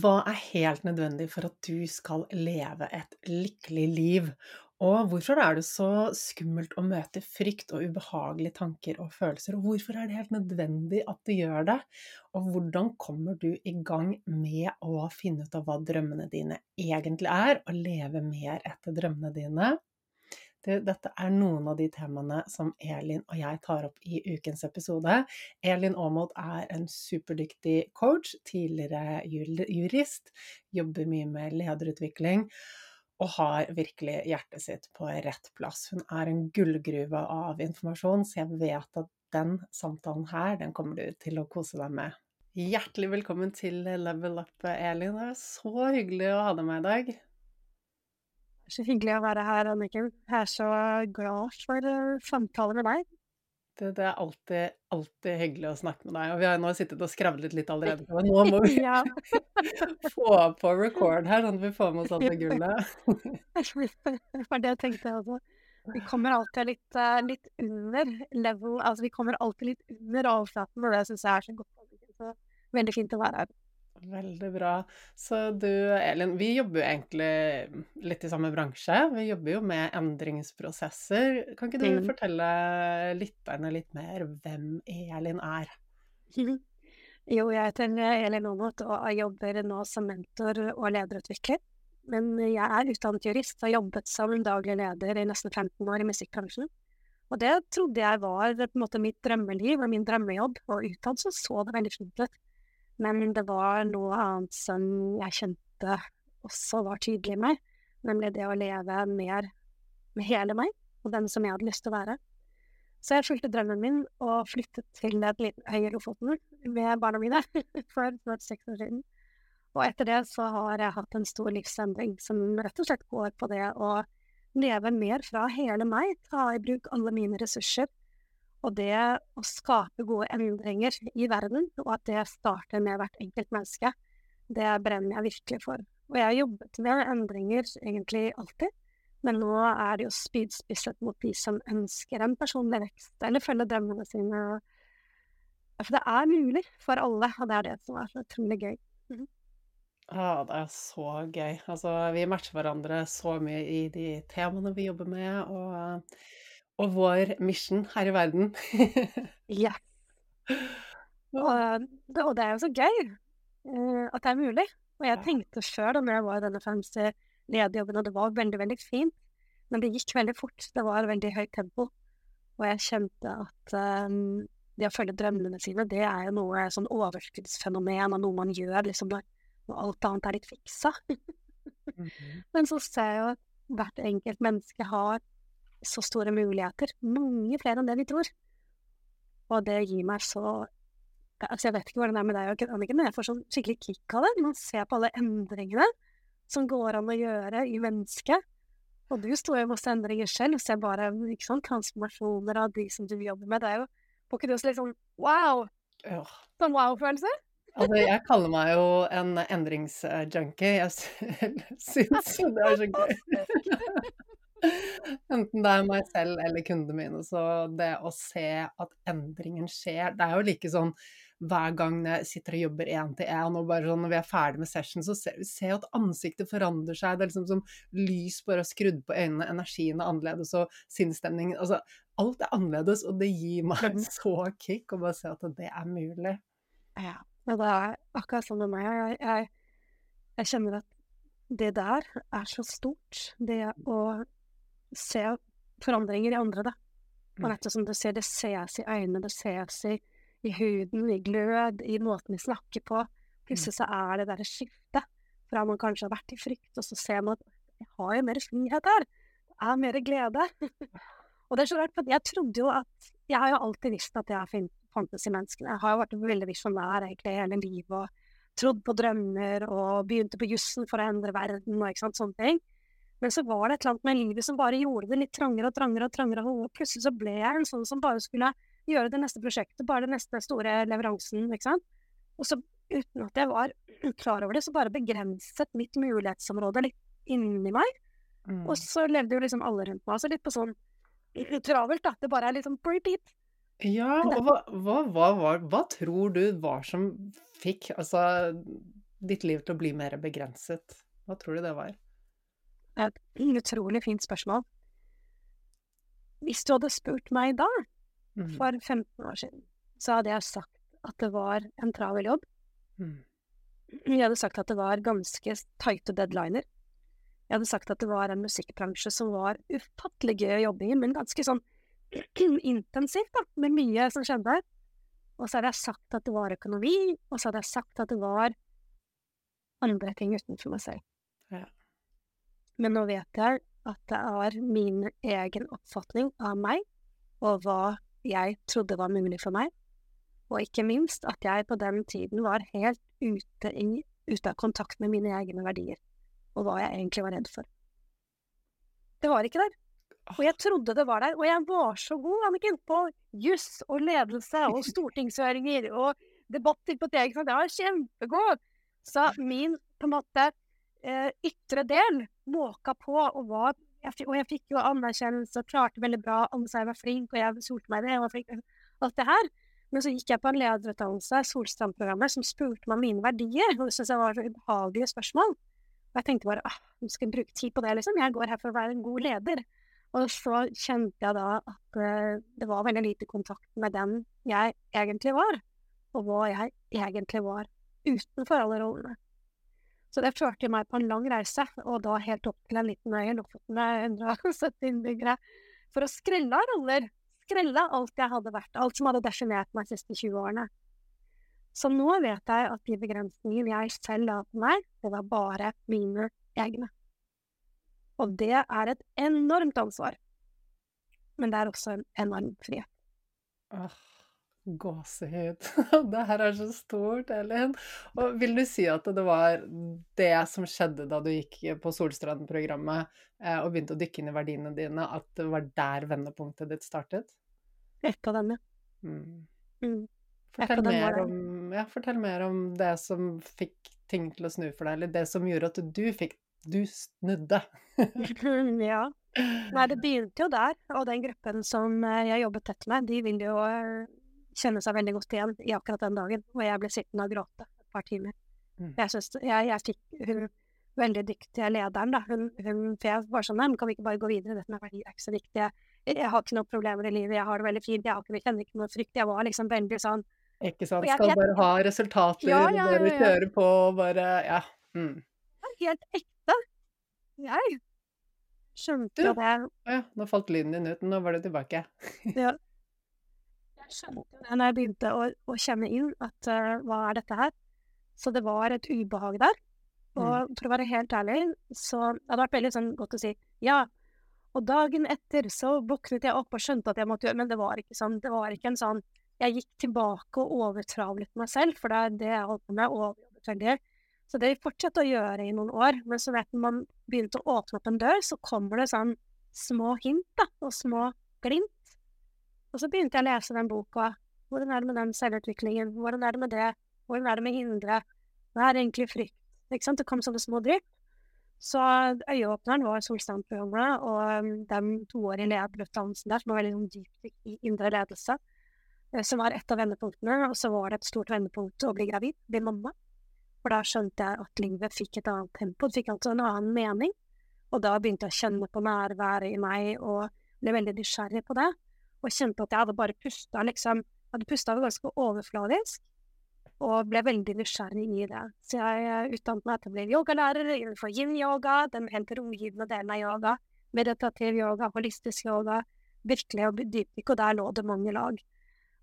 Hva er helt nødvendig for at du skal leve et lykkelig liv? Og hvorfor er det så skummelt å møte frykt og ubehagelige tanker og følelser? Og hvorfor er det helt nødvendig at du gjør det? Og hvordan kommer du i gang med å finne ut av hva drømmene dine egentlig er, og leve mer etter drømmene dine? Dette er noen av de temaene som Elin og jeg tar opp i ukens episode. Elin Aamodt er en superdyktig coach, tidligere jurist, jobber mye med lederutvikling. og har virkelig hjertet sitt på rett plass. Hun er en gullgruve av informasjon, så jeg vet at den samtalen her, den kommer du til å kose deg med. Hjertelig velkommen til Level Up, Elin. Det er så hyggelig å ha deg med i dag. Så hyggelig å være her, Anniken. Jeg er så glad for uh, samtaler med deg. Det, det, er alltid, alltid hyggelig å snakke med deg. Og vi har nå sittet og skravlet litt allerede. Men nå må vi ja. få på record her, sånn at vi får med oss alt det gullet. det var det jeg tenkte også. Vi kommer alltid litt, uh, litt under level, altså vi kommer alltid litt under overflaten, og det syns jeg er så godt. Så veldig fint å være her. Veldig bra. Så du Elin, vi jobber jo egentlig litt i samme bransje. Vi jobber jo med endringsprosesser. Kan ikke du mm. fortelle lytterne litt mer hvem Elin er? Jo, jeg heter Elin Aanot og jeg jobber nå som mentor og lederutvikler. Men jeg er utdannet jurist og har jobbet som daglig leder i nesten 15 år i musikkbransjen. Og det trodde jeg var på en måte mitt drømmeliv og min drømmejobb, og utad så så det veldig fint ut. Men det var noe annet som jeg kjente også var tydelig i meg, nemlig det å leve mer med hele meg, og den som jeg hadde lyst til å være. Så jeg fulgte drømmen min og flyttet til et liten øy i Lofoten med barna mine for snart seks år siden. Og etter det så har jeg hatt en stor livsendring som rett og slett går på det å leve mer fra hele meg, ta i bruk alle mine ressurser og det å skape gode endringer i verden, og at det starter med hvert enkelt menneske, det brenner jeg virkelig for. Og jeg har jobbet med endringer egentlig alltid, men nå er det jo spydspisset mot de som ønsker en personlig vekst, eller følger drømmene sine. For det er mulig for alle, og det er det som er så utrolig gøy. Mm Ah, Ja, det er så gøy. Altså, vi matcher hverandre så mye i de temaene vi jobber med, og og vår mission her i verden. ja. Og, og, det er jo så gøy uh, at det er mulig. Og jeg tenkte før da jeg var i denne fancy lederjobben, og det var veldig, veldig fint, men det gikk veldig fort. Det var veldig høyt tempo. Og jeg kjente at um, det å følge drømmene sine, det er jo noe sånn overskuddsfenomen og noe man gjør liksom når, når alt annet er litt fiksa. mm -hmm. Men så ser jeg jo at hvert enkelt menneske har så store muligheter. Mange flere enn det vi tror. Og det gir meg så Altså, jeg vet ikke hvordan det er med deg, Anniken, men jeg får sånn skikkelig kick av det. Man ser på alle endringene som går an å gjøre i mennesket. Og du står jo i masse endringer selv, og ser bare ikke sånn, transformasjoner av de som du jobber med. Det er jo Får ikke du også litt sånn wow? Sånn wow-følelse? Altså, jeg kaller meg jo en endringsjunkie. Jeg syns det er så gøy. Enten det er meg selv eller kundene mine. Så det å se at endringen skjer Det er jo like sånn hver gang jeg sitter og jobber én til én, og bare sånn når vi er ferdig med session, så ser vi at ansiktet forandrer seg. Det er liksom som lys bare har skrudd på øynene, energien er annerledes, og sinnsstemningen Altså, alt er annerledes, og det gir meg en så kick å bare se at det er mulig. Ja, og det er akkurat sånn med meg. Jeg, jeg, jeg kjenner at det der er så stort. Det å se forandringer i andre, da. Og rett og som du ser, det ses i øynene, det ses i, i huden, i glød, i måten vi snakker på. Plutselig mm. så er det derre skiftet fra man kanskje har vært i frykt, og så ser man at jeg har jo mer frihet her. Det er mer glede. og det er så rart, for jeg trodde jo at Jeg har jo alltid visst at jeg fantes i menneskene. Jeg har jo vært veldig visjonær egentlig hele livet og trodd på drømmer og begynte på jussen for å endre verden og ikke sant, sånne ting. Men så var det et eller annet med livet som bare gjorde det litt trangere og trangere. Og trangere, og plutselig så ble jeg en sånn som bare skulle gjøre det neste prosjektet, bare den neste store leveransen, ikke sant. Og så uten at jeg var klar over det, så bare begrenset mitt mulighetsområde litt inni meg. Mm. Og så levde jo liksom alle rundt meg altså litt på sånn travelt, da. Det bare er litt sånn repeat. Ja, og hva, hva, hva, hva tror du var som fikk altså ditt liv til å bli mer begrenset? Hva tror du det var? Et utrolig fint spørsmål. Hvis du hadde spurt meg da, mm. for 15 år siden, så hadde jeg sagt at det var en travel jobb. Mm. Jeg hadde sagt at det var ganske tighte deadliner. Jeg hadde sagt at det var en musikkbransje som var ufattelig gøy å jobbe i, men ganske sånn intensivt, da, med mye som skjedde. Og så hadde jeg sagt at det var økonomi, og så hadde jeg sagt at det var andre ting utenfor meg selv. Ja. Men nå vet jeg at det er min egen oppfatning av meg, og hva jeg trodde var mulig for meg. Og ikke minst at jeg på den tiden var helt ute, i, ute av kontakt med mine egne verdier, og hva jeg egentlig var redd for. Det var ikke der. Og jeg trodde det var der, og jeg var så god, Anniken, på juss og ledelse og stortingshøringer og debatter på TV. Jeg var kjempegod. Så min på en måte eh, ytre del måka på og var jeg, Og jeg fikk jo anerkjennelse og klarte veldig bra. Alle sa jeg var flink, og jeg solte meg i det. Jeg var flink. Alt det her. Men så gikk jeg på en lederutdannelse, Solstrand-programmet, som spurte meg om mine verdier. Og det syntes jeg var så ubehagelige spørsmål. Og jeg tenkte bare ah, nå skal jeg bruke tid på det, liksom. Jeg går her for å være en god leder. Og så kjente jeg da at uh, det var veldig lite kontakt med den jeg egentlig var, og hva jeg egentlig var utenfor alle rollene. Så det førte meg på en lang reise, og da helt opp til en liten øy i Lofoten med 170 innbyggere, for å skrelle roller. Skrelle alt jeg hadde vært, alt som hadde definert meg de siste 20 årene. Så nå vet jeg at de begrensningene jeg selv la på meg, det var bare mine egne. Og det er et enormt ansvar. Men det er også en enorm frihet. Åh, gåsehud. Det her er så stort, Elin. Og vil du si at det var det som skjedde da du gikk på Solstrand-programmet eh, og begynte å dykke inn i verdiene dine, at det var der vendepunktet ditt startet? Et av dem, ja. Mm. Mm. Fortell, mer om, ja, fortell mer om det som fikk ting til å snu for deg, eller det som gjorde at du fikk Du snudde. ja. Nei, det begynte jo der, og den gruppen som eh, jeg jobbet tett med, de vil jo eh, kjenne seg veldig godt igjen i akkurat den dagen, hvor jeg ble sittende og gråte et par timer. Mm. Jeg, synes, jeg, jeg fikk hun veldig dyktige lederen, da. Hun, hun, for jeg var sånn Nei, men kan vi ikke bare gå videre? Dette med verdier er ikke så viktig. Jeg, jeg har ikke noen problemer i livet, jeg har det veldig fint, jeg, ikke, kjenner ikke noe frykt. Jeg var liksom veldig sånn Ikke sant? Skal bare ha resultater, Ja, ja, ja, bare kjøre på, bare Ja. Mm. helt ekte. Jeg skjønte Du- det Å ja, nå falt lyden din ut. Nå var du tilbake. Ja. Skjønte det når jeg begynte å, å kjenne inn at uh, hva er dette her? Så det var et ubehag der. Og for å være helt ærlig, så det hadde vært veldig sånn godt å si ja. Og dagen etter så våknet jeg opp og skjønte at jeg måtte gjøre Men det var ikke sånn. Det var ikke en sånn Jeg gikk tilbake og overtravlet meg selv, for det er det jeg holdt på med. Overjobbet veldig. Så det fortsatte å gjøre i noen år. Men så vet man begynte å åpne opp en dør, så kommer det sånn små hint da, og små glimt. Og så begynte jeg å lese den boka. Hvordan er det med den selvutviklingen? Hvordan er det med det? Hvordan er det med hindre? Hva er egentlig frykt? Ikke sant? Det kom sånne små drypp. Så øyeåpneren var Solstrand-programmet og um, den toårige lederutdannelsen der, som var veldig sånn dypt i indre ledelse, eh, som var et av vendepunktene. Og så var det et stort vendepunkt å bli gravid, bli mamma. For da skjønte jeg at livet fikk et annet tempo, det fikk altså en annen mening. Og da begynte jeg å kjenne på nærværet i meg, og ble veldig nysgjerrig på det. Og kjente at jeg hadde bare pusta, liksom. Jeg hadde pusta ganske overfladisk, og ble veldig nysgjerrig i det. Så jeg eh, utdannet meg til å bli yogalærer innenfor yin-yoga, den helt rogivende delen av yoga. Meditativ yoga, holistisk yoga, virkelig og dypdykk, og der lå det mange lag.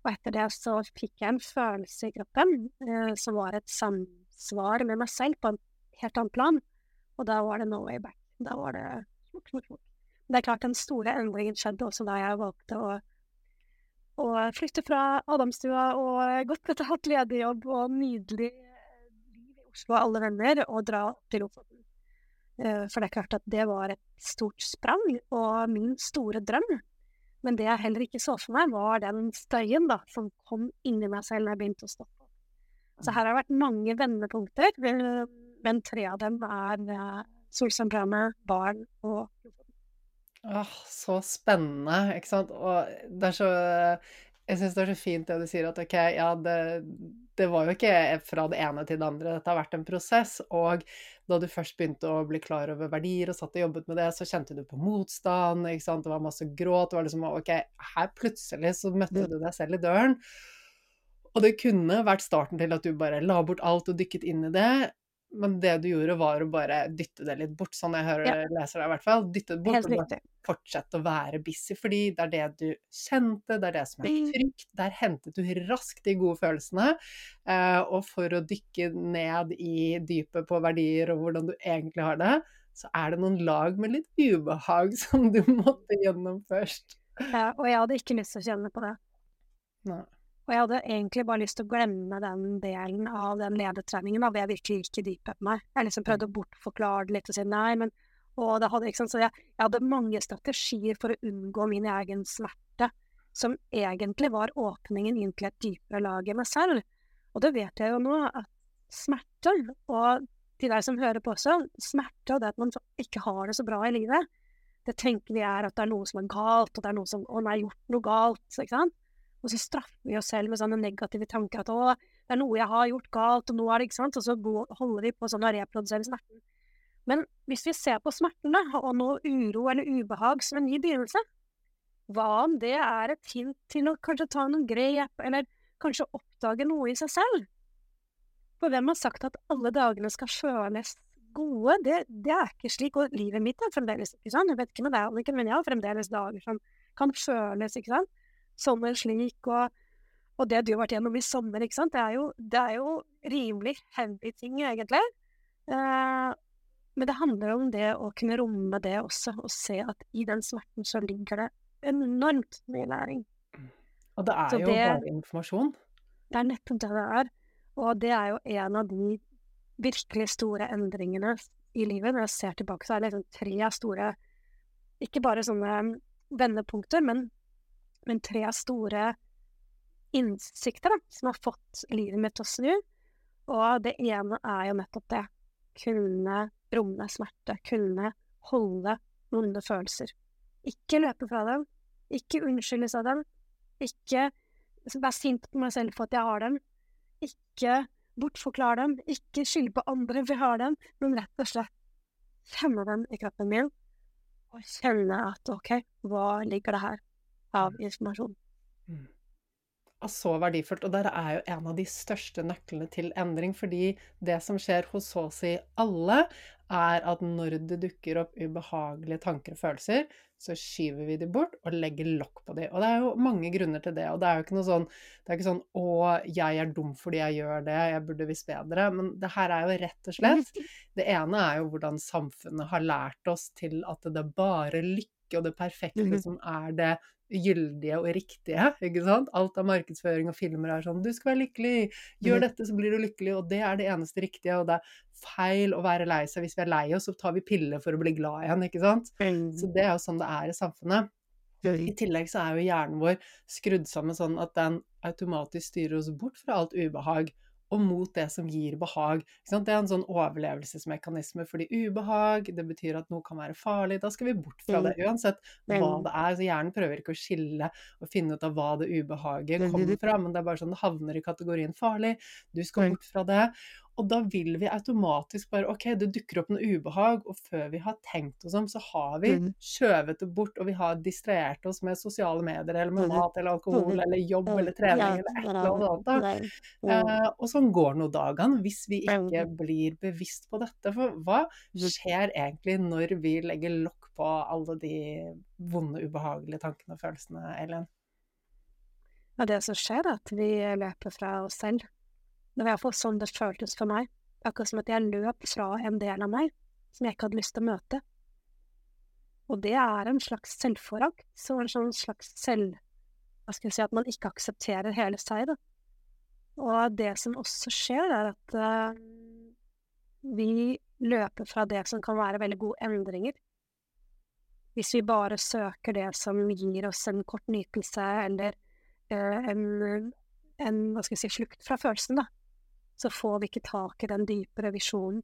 Og etter det så fikk jeg en følelse i kroppen eh, som var et samsvar med meg selv på en helt annen plan. Og da var det no way back. Da var det smukk, smukk, smukk. Det er klart den store endringen skjedde også da jeg valgte å, å flytte fra Adamstua og godt ledig jobb og nydelig liv i Oslo og alle venner, og dra til Lofoten. Eh, For det er klart at det var et stort sprang, og min store drøm. Men det jeg heller ikke så for meg, var den støyen da, som kom inni meg selv når jeg begynte å stoppe. Så her har det vært mange vendepunkter, eh, men tre av dem er eh, Solstrand-programmet, barn og Lofoten. Åh, så spennende, ikke sant? Og det er så Jeg syns det er så fint det du sier, at ok, ja, det, det var jo ikke fra det ene til det andre, dette har vært en prosess. Og da du først begynte å bli klar over verdier og satt og jobbet med det, så kjente du på motstand, ikke sant, det var masse gråt, det var liksom ok, her plutselig så møtte du deg selv i døren. Og det kunne vært starten til at du bare la bort alt og dykket inn i det. Men det du gjorde, var å bare dytte det litt bort, sånn jeg hører leser det i hvert fall. Dytte det bort Helt og bare fortsette å være busy, fordi det er det du kjente, det er det som er Mm. trygt. Der hentet du raskt de gode følelsene. Eh, og for å dykke ned i dypet på verdier og hvordan du egentlig har det, så er det noen lag med litt ubehag som du måtte gjennom først. Ja, og jeg hadde ikke lyst til å kjenne på det. Nei. Og jeg hadde egentlig bare lyst til å glemme den delen av den ledertreningen, da, hvor jeg virkelig gikk i dypet meg. Jeg liksom prøvde å bortforklare det litt og si nei, men og det hadde, ikke sant, Så jeg, jeg hadde mange strategier for å unngå min egen smerte, som egentlig var åpningen inn til et dypere lag i meg selv. Og det vet jeg jo nå, at smerte, og de der som hører på også, smerte og det at man ikke har det så bra i livet, det tenker vi er at det er noe som er galt, og det er noe som Å, nei, gjort noe galt, ikke sant? Og så straffer vi oss selv med sånne negative tanker at å, det er noe jeg har gjort galt, og nå er det ikke sant, og så holder vi på sånn å reprodusere smerten. Men hvis vi ser på smertene og noe uro eller ubehag som en ny begynnelse, hva om det er et hint til å kanskje ta noen grep, eller kanskje oppdage noe i seg selv? For hvem har sagt at alle dagene skal føles gode? Det, det er ikke slik, og livet mitt er fremdeles ikke sånn. Jeg vet ikke med deg, Anniken, men jeg har fremdeles dager som kan føles ikke sant? Sånn eller slik, og, og, det du har vært gjennom i sommer, ikke sant, det er jo, det er jo rimelig heavy ting, egentlig. Eh, men det handler om det å kunne romme det også, og se at i den smerten så ligger det enormt mye læring. Og det er så jo det, bare informasjon. Det er nettopp det det er. Og det er jo en av de virkelig store endringene i livet. Når jeg ser tilbake, så er det liksom tre store Ikke bare sånne vendepunkter, men, men tre store innsikter da, som har fått livet mitt til å snu. Og det ene er jo nettopp det. Kunne romme smerte, kunne holde vonde følelser. Ikke løpe fra dem, ikke unnskyldes av dem, ikke være sint på meg selv for at jeg har dem, ikke bortforklare dem, ikke skylde på andre jeg har dem, men rett og slett kjenne dem i kroppen min, og kjenne at ok, hva ligger det her av informasjon? Mm er så verdifullt. Og der er jo en av de største nøklene til endring. Fordi det som skjer hos så å si alle, er at når det dukker opp ubehagelige tanker og følelser, så skyver vi de bort og legger lokk på de. Og det er jo mange grunner til det. Og det er jo ikke noe sånn det er ikke sånn 'Å, jeg er dum fordi jeg gjør det, jeg burde visst bedre'. Men det her er jo rett og slett Det ene er jo hvordan samfunnet har lært oss til at det bare lykke og det perfekte mhm. som er det gyldige og riktige. ikke sant? Alt av markedsføring og filmer er sånn 'Du skal være lykkelig. Gjør dette, så blir du lykkelig.' Og det er det eneste riktige. Og det er feil å være lei seg. Hvis vi er lei oss, så tar vi piller for å bli glad igjen, ikke sant? Så det er jo sånn det er i samfunnet. I tillegg så er jo hjernen vår skrudd sammen sånn at den automatisk styrer oss bort fra alt ubehag og mot det som gir behag. Det er en sånn overlevelsesmekanisme fordi ubehag, det betyr at noe kan være farlig. Da skal vi bort fra det, mm. uansett hva det er. Så hjernen prøver ikke å skille og finne ut av hva det ubehaget kommer fra, men det er bare sånn det havner i kategorien farlig. Du skal bort fra det. Og da vil vi automatisk bare OK, det dukker opp noe ubehag, og før vi har tenkt oss om, så har vi mm. skjøvet det bort, og vi har distrahert oss med sosiale medier eller med mat eller alkohol eller jobb eller trening eller et eller annet. Uh, og sånn går nå dagene hvis vi ikke blir bevisst på dette. For hva skjer egentlig når vi legger lokk på alle de vonde, ubehagelige tankene og følelsene, Ellen? Ja, det som skjer, er at vi løper fra oss selv. Det var iallfall sånn det føltes for meg. Akkurat som at jeg løp fra en del av meg som jeg ikke hadde lyst til å møte. Og det er en slags selvforakt, så en sånn slags selv... Hva skal jeg si At man ikke aksepterer hele seg, da. Og det som også skjer, er at uh, vi løper fra det som kan være veldig gode endringer. Hvis vi bare søker det som gir oss en kort nytelse, eller uh, en, en, hva skal jeg si, slukt fra følelsen, da så får vi ikke tak i den dypere visjonen.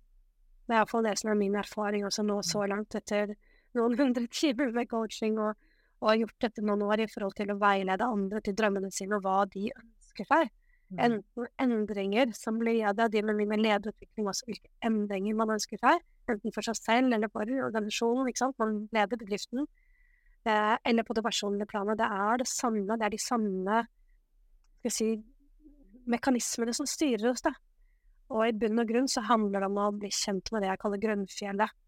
Det er iallfall det som er min erfaring også nå så langt, etter noen hundre timer med coaching, og, og har gjort dette noen år i forhold til å veilede andre til drømmene sine og hva de ønsker seg. Mm. Enten endringer som leder de med min lederutvikling, også hvilke endringer man ønsker seg, enten for seg selv eller for organisasjonen, ikke sant, man leder bedriften, eh, eller på det personlige planet. Det er det samme, det er de samme skal jeg si, mekanismene som styrer oss, da. Og i bunn og grunn så handler det om å bli kjent med det jeg kaller grønnfjellet.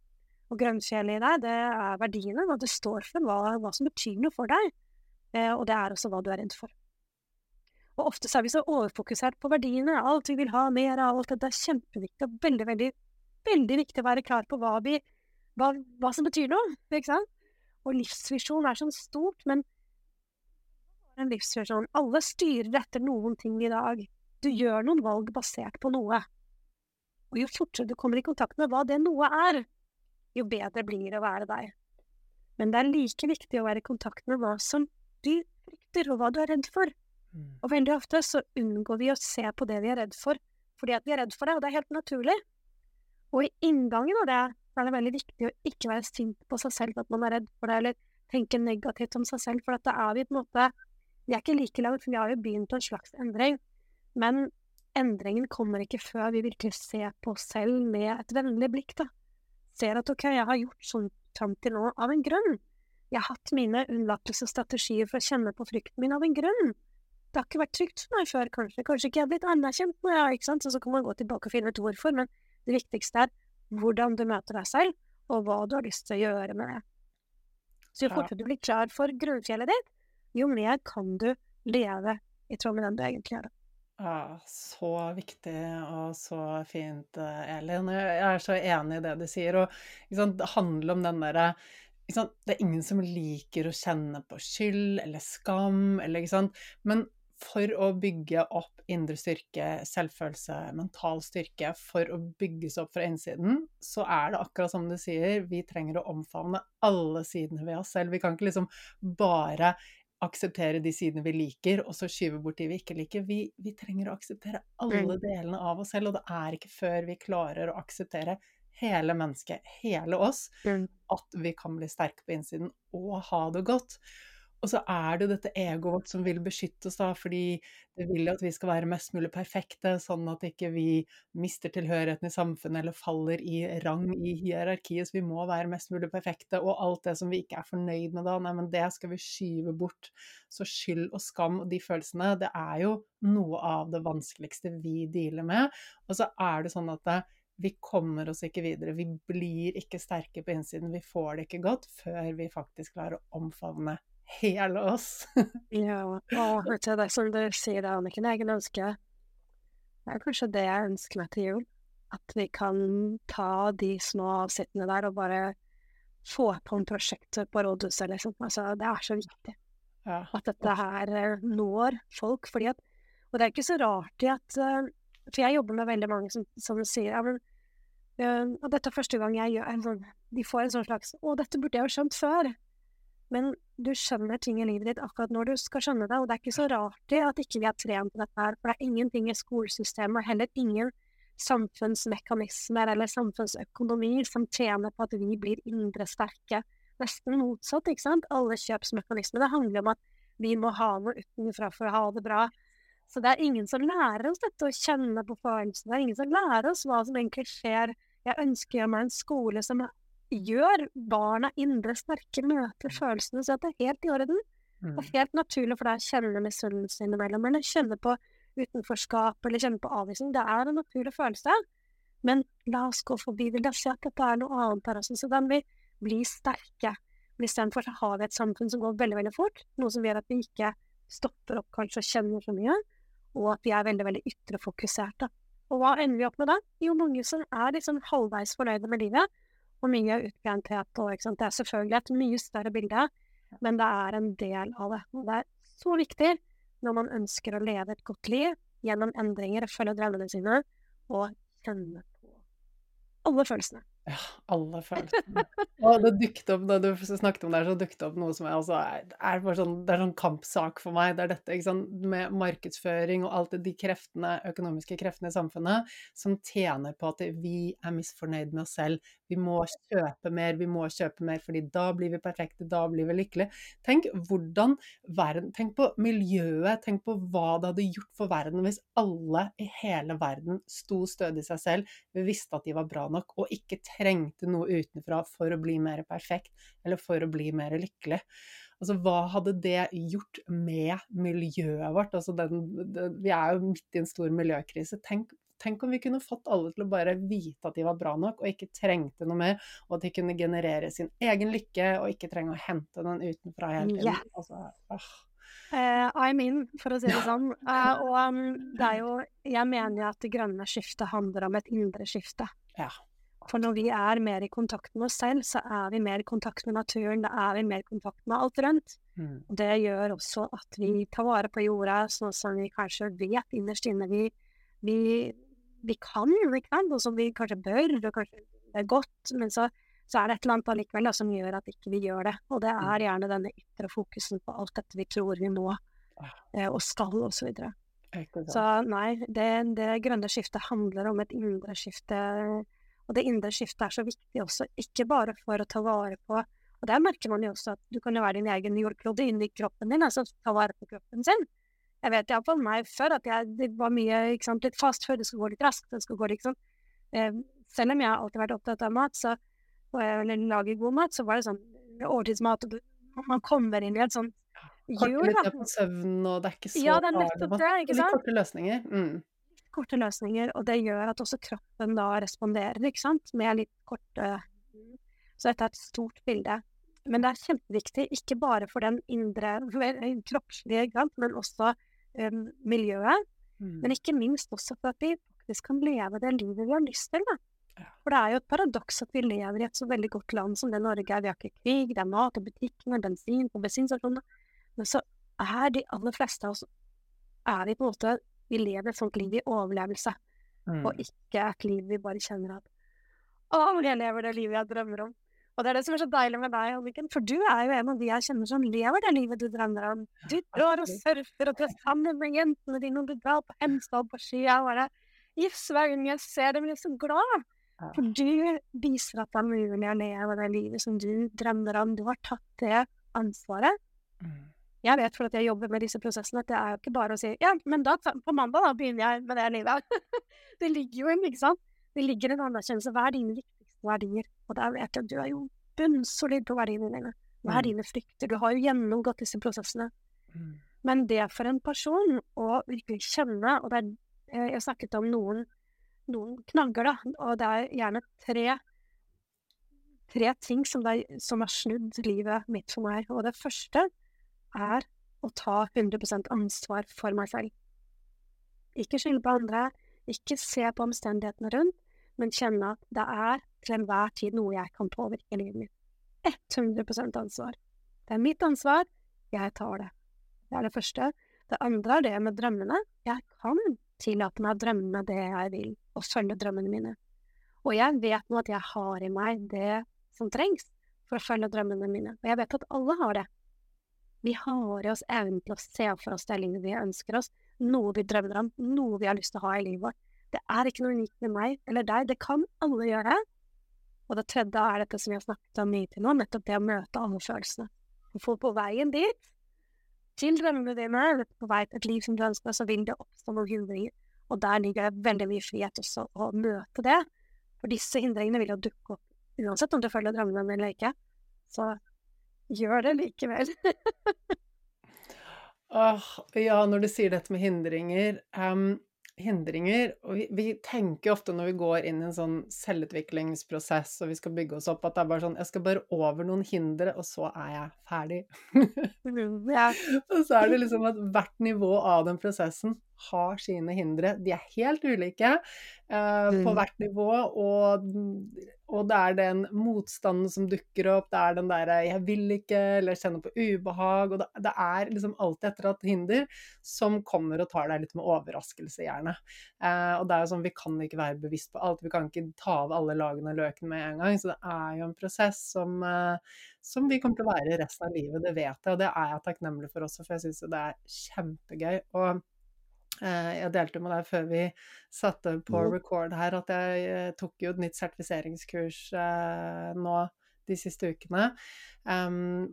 Og grønnfjellet i deg, det er verdiene, hva du står for, hva, hva som betyr noe for deg. Eh, og det er også hva du er redd for. Og ofte så er vi så overfokusert på verdiene, alt vi vil ha mer av, alt det er kjempeviktig og veldig, veldig, veldig viktig å være klar på hva vi hva, hva som betyr noe, ikke sant? Og livsvisjon er sånn stort, men en livsvisjon. Alle styrer etter noen ting i dag. Du gjør noen valg basert på noe. Og jo fortere du kommer i kontakt med hva det noe er, jo bedre blir det å være deg. Men det er like viktig å være i kontakt med hva som du frykter, og hva du er redd for. Mm. Og veldig ofte så unngår vi å se på det vi er redd for, fordi at vi er redd for det, og det er helt naturlig. Og i inngangen av det er det veldig viktig å ikke være sint på seg selv for at man er redd for det, eller tenke negativt om seg selv, for da er vi på en måte Vi er ikke like langt, for vi har jo begynt på en slags endring. Men endringen kommer ikke før vi virkelig ser på oss selv med et vennlig blikk, da. Ser at ok, jeg har gjort sånn fram til nå av en grunn. Jeg har hatt mine unnlatelsesstrategier for å kjenne på frykten min av en grunn. Det har ikke vært trygt for meg før, kanskje. Kanskje ikke jeg har blitt anerkjent nå, ja, ikke sant. Så, så kan man gå tilbake og finne ut hvorfor, men det viktigste er hvordan du møter deg selv, og hva du har lyst til å gjøre med det. Så jo fortere du blir klar for grunnfjellet ditt, jo mer kan du leve i tråd med den du egentlig er. Ja, så viktig og så fint, Elin. Jeg er så enig i det du sier. Og liksom, det handler om den derre Det er ingen som liker å kjenne på skyld eller skam, eller, Men for å bygge opp indre styrke, selvfølelse, mental styrke, for å bygges opp fra innsiden, så er det akkurat som du sier, vi trenger å omfavne alle sidene ved oss selv. Vi kan ikke liksom bare akseptere de sidene vi liker, og så skyve bort de vi ikke liker. Vi, vi trenger å akseptere alle delene av oss selv, og det er ikke før vi klarer å akseptere hele mennesket, hele oss, at vi kan bli sterke på innsiden og ha det godt. Og så er det jo dette egoet vårt som vil beskytte oss, da, fordi det vil at vi skal være mest mulig perfekte, sånn at ikke vi mister tilhørigheten i samfunnet eller faller i rang i hierarkiet. Så vi må være mest mulig perfekte. Og alt det som vi ikke er fornøyd med da, nei, men det skal vi skyve bort. Så skyld og skam og de følelsene, det er jo noe av det vanskeligste vi dealer med. Og så er det sånn at det, vi kommer oss ikke videre. Vi blir ikke sterke på innsiden. Vi får det ikke godt før vi faktisk klarer å omfavne hele oss. ja, og vet du, det som du sier der, Anniken, jeg ønsker Det er kanskje det jeg ønsker meg til jul. At vi kan ta de små avsittene der og bare få på en prosjekt på rådhuset, liksom. Altså, det er så viktig. Ja. At dette her eh, når folk. Fordi at Og det er ikke så rart i at uh, For jeg jobber med veldig mange som, som sier ja, men uh, og dette er første gang jeg gjør en De får en sånn slags Å, dette burde jeg jo skjønt før. Men du skjønner ting i livet ditt akkurat når du skal skjønne det, og det er ikke så rart det at ikke vi er trent på dette her, for det er ingenting i skolesystemet, heller ingen samfunnsmekanismer eller samfunnsøkonomi som tjener på at vi blir indre sterke. Nesten motsatt, ikke sant? Alle kjøpsmekanismer. Det handler om at vi må ha noe utenfra for å ha det bra. Så det er ingen som lærer oss dette å kjenne på følelsene. Det er ingen som lærer oss hva som egentlig skjer. Jeg ønsker meg en skole som gjør barna indre sterke, møter mm. følelsene, så det er helt i orden. Det er mm. helt naturlig for deg å kjenne misunnelse innimellom, eller kjenne på utenforskap eller kjenne på avvisning. Det er en naturlig følelse. Men la oss gå forbi det. La oss se at dette er noe annet her også. Så den vil bli sterke. Men istedenfor så har vi et samfunn som går veldig, veldig fort. Noe som gjør at vi ikke stopper opp kanskje og kjenner så mye. Og at vi er veldig, veldig ytrefokuserte. Og hva ender vi opp med da? Jo, mange som er liksom halvveis fornøyde med livet, og mye utbrenthet og ikke sant. Det er selvfølgelig et mye større bilde, men det er en del av det. Og det er så viktig når man ønsker å leve et godt liv gjennom endringer, følge drømmene sine og kjenne på alle følelsene. Ja, alle følelsene. Og det dukket opp, da du snakket om det, så dukket opp noe som jeg også er, bare sånn, det er sånn kampsak for meg. Det er dette ikke sant, med markedsføring og alt de kreftene, økonomiske kreftene i samfunnet som tjener på at vi er misfornøyd med oss selv. Vi må kjøpe mer, vi må kjøpe mer, fordi da blir vi perfekte, da blir vi lykkelige. Tenk hvordan verden Tenk på miljøet, tenk på hva det hadde gjort for verden hvis alle i hele verden sto stødig i seg selv, vi visste at de var bra nok, og ikke trengte noe utenfra for å bli mer perfekt, eller for å bli mer lykkelig. Altså, hva hadde det gjort med miljøet vårt? Altså, den, den, vi er jo midt i en stor miljøkrise. Tenk, tenk, om vi kunne fått alle til å bare vite at de var bra nok, og ikke trengte noe mer, og at de kunne generere sin egen lykke, og ikke trenge å hente den utenfra hele tiden. Yeah. Altså, uh, I'm in, for å si det sånn. Uh, og um, det er jo Jeg mener jo at det grønne skiftet handler om et indre skifte. Ja. For når vi er mer i kontakt med oss selv, så er vi mer i kontakt med naturen, da er vi mer i kontakt med alt rundt. Mm. Det gjør også at vi tar vare på jorda, sånn som vi kanskje vet innerst inne vi, vi, vi kan, ikke og som vi kanskje bør, og kanskje det er godt, men så, så er det et eller annet allikevel som gjør at ikke vi gjør det. Og det er gjerne denne ytre fokusen på alt dette vi tror vi må eh, og skal, og så. Så nei, det, det grønne skiftet handler om et indre skifte. Og det indre skiftet er så viktig også, ikke bare for å ta vare på Og der merker man jo også at du kan jo være din egen jordklode inni kroppen din, altså ta vare på kroppen sin. Jeg vet iallfall meg før at jeg, det var mye ikke sant, litt fast før det skulle gå litt raskt. det skulle gå liksom. Eh, selv om jeg har alltid vært opptatt av mat, så, og jeg lager lage god mat, så var det sånn årtidsmat, og man kommer inn i et sånt Korte hjul, litt da. på søvn, og det er ikke så Ja, det er nettopp det, ikke Litt sant? korte løsninger. Mm. Korte løsninger, og det gjør at også kroppen da responderer, ikke sant, med litt korte Så dette er et stort bilde. Men det er kjempeviktig, ikke bare for den indre, kroppslige, ikke sant, men også um, miljøet. Mm. Men ikke minst også for at vi faktisk kan leve det livet vi har lyst til. Da. Ja. For det er jo et paradoks at vi lever i et så veldig godt land som det Norge er. Vi har ikke krig, det er mat og butikker, bensin på bensinstasjonene. Men så er de aller fleste av oss er vi på en måte Vi lever et sånt liv i overlevelse, Mm. og ikke et liv vi bare kjenner at Å, jeg lever det livet jeg drømmer om. Og det er det som er så deilig med deg, Anniken, for du er jo en av de jeg kjenner som lever det livet du drømmer om. Du drar og surfer, og du er sammen med jentene dine, og du drar på Hemsedal på ski, og bare Jøss, hver gang jeg ser dem, jeg er så glad. For du viser at det er mulig å leve det livet som du drømmer om. Du har tatt det ansvaret. Mm. Jeg vet for at jeg jobber med disse prosessene, at det er jo ikke bare å si ja, men da, på mandag da begynner jeg med det livet. det ligger jo en, ikke sant? Det ligger en anerkjennelse. Hva er dine viktigste verdier? Og der vet jeg at du er jo bunnsolid på verdiene dine. Hva Mm. er dine frykter? Du har jo gjennomgått disse prosessene. Mm. Men det for en person å virkelig kjenne, og det er, jeg snakket om noen, noen knagger, da, og det er gjerne tre, tre ting som, er, som har snudd livet mitt for meg. Og det første er å ta 100% ansvar for meg selv. Ikke skylde på andre, ikke se på omstendighetene rundt, men kjenne at det er til enhver tid noe jeg kan påvirke i livet mitt. 100% ansvar. Det er mitt ansvar, jeg tar det. Det er det første. Det andre er det med drømmene. Jeg kan tillate meg å drømme det jeg vil, og følge drømmene mine. Og jeg vet nå at jeg har i meg det som trengs for å følge drømmene mine. Og jeg vet at alle har det. Vi har i oss evnen til å se for oss det livet vi ønsker oss, noe vi drømmer om, noe vi har lyst til å ha i livet vårt. Det er ikke noe unikt med meg eller deg, det kan alle gjøre. Og det tredje er dette som vi har snakket om mye til nå, nettopp det å møte alle følelsene. For på veien dit, til drømmene dine, eller på vei til et liv som du ønsker, så vil det oppstå noen hindringer. Og der ligger det veldig mye frihet også å møte det. For disse hindringene vil jo dukke opp uansett om du følger drømmene dine eller ikke. Så gjør det likevel. Åh, ja, når du sier dette med hindringer um, Hindringer og vi, vi tenker ofte når vi går inn i en sånn selvutviklingsprosess og vi skal bygge oss opp, at det er bare sånn Jeg skal bare over noen hindre, og så er jeg ferdig. ja. Og så er det liksom at hvert nivå av den prosessen har sine hindre. De er helt ulike eh, på Mm. hvert nivå, og, og det er den motstanden som dukker opp, det er den derre 'jeg vil ikke', eller 'kjenner på ubehag', og det, det er liksom alltid etter at hinder som kommer og tar deg litt med overraskelse, gjerne. Eh, og det er jo sånn, vi kan ikke være bevisst på alt, vi kan ikke ta av alle lagene og løkene med en gang, så det er jo en prosess som eh, som vi kommer til å være resten av livet, det vet jeg, og det er jeg takknemlig for også, for jeg syns jo det er kjempegøy. Og eh, jeg delte med deg før vi satte på record her, at jeg eh, tok jo et nytt sertifiseringskurs eh, nå de siste ukene,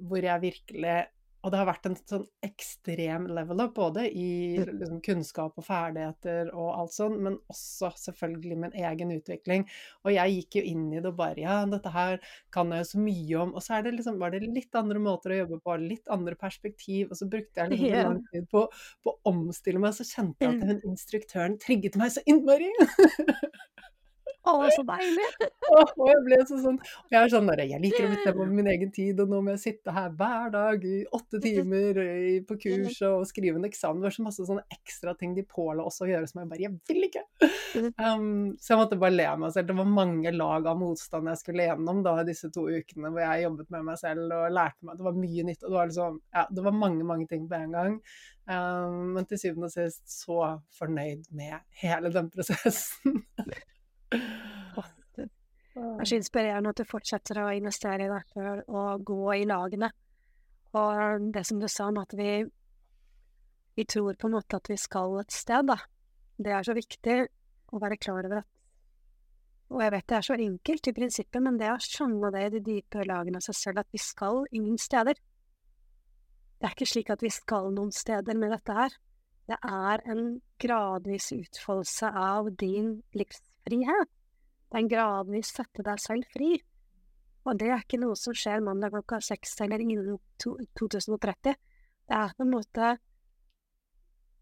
hvor jeg virkelig og det har vært en sånn ekstrem level up, både i liksom, kunnskap og ferdigheter og alt sånn, men også selvfølgelig min egen utvikling. Og jeg gikk jo inn i det og bare Ja, dette her kan jeg jo så mye om. Og så det liksom, var det litt andre måter å jobbe på, litt andre perspektiv. Og så brukte jeg litt yeah. Lang tid på, på å omstille meg, så kjente jeg at Mm. hun instruktøren trigget meg så innmari. Å, så deilig! og jeg ble så sånn og Jeg er sånn der, jeg liker å bestemme over min egen tid, og nå må jeg sitte her hver dag i åtte timer på kurs og skrive en eksamen. Det var så masse sånne ekstra ting de påla oss å gjøre som jeg bare Jeg vil ikke! Um, så jeg måtte bare le av meg selv. Det var mange lag av motstand jeg skulle gjennom da disse to ukene hvor jeg jobbet med meg selv og lærte meg Det var mye nytt. og Det var, liksom, ja, det var mange, mange ting på en gang. Um, men til syvende og sist så fornøyd med hele den prosessen. Det er så inspirerende at du fortsetter å investere i dette og gå i lagene. Og det som du sa om at vi, vi tror på en måte at vi skal et sted, da. Det er så viktig å være klar over at Og jeg vet det er så enkelt i prinsippet, men det å skjønne det i de dype lagene av seg selv, at vi skal ingen steder. Det er ikke slik at vi skal noen steder med dette her. Det er en gradvis utfoldelse av din livsfrihet. Det Den en gradvis sette deg selv fri. Og det er ikke noe som skjer mandag klokka seks eller innen 2030. Det er på en måte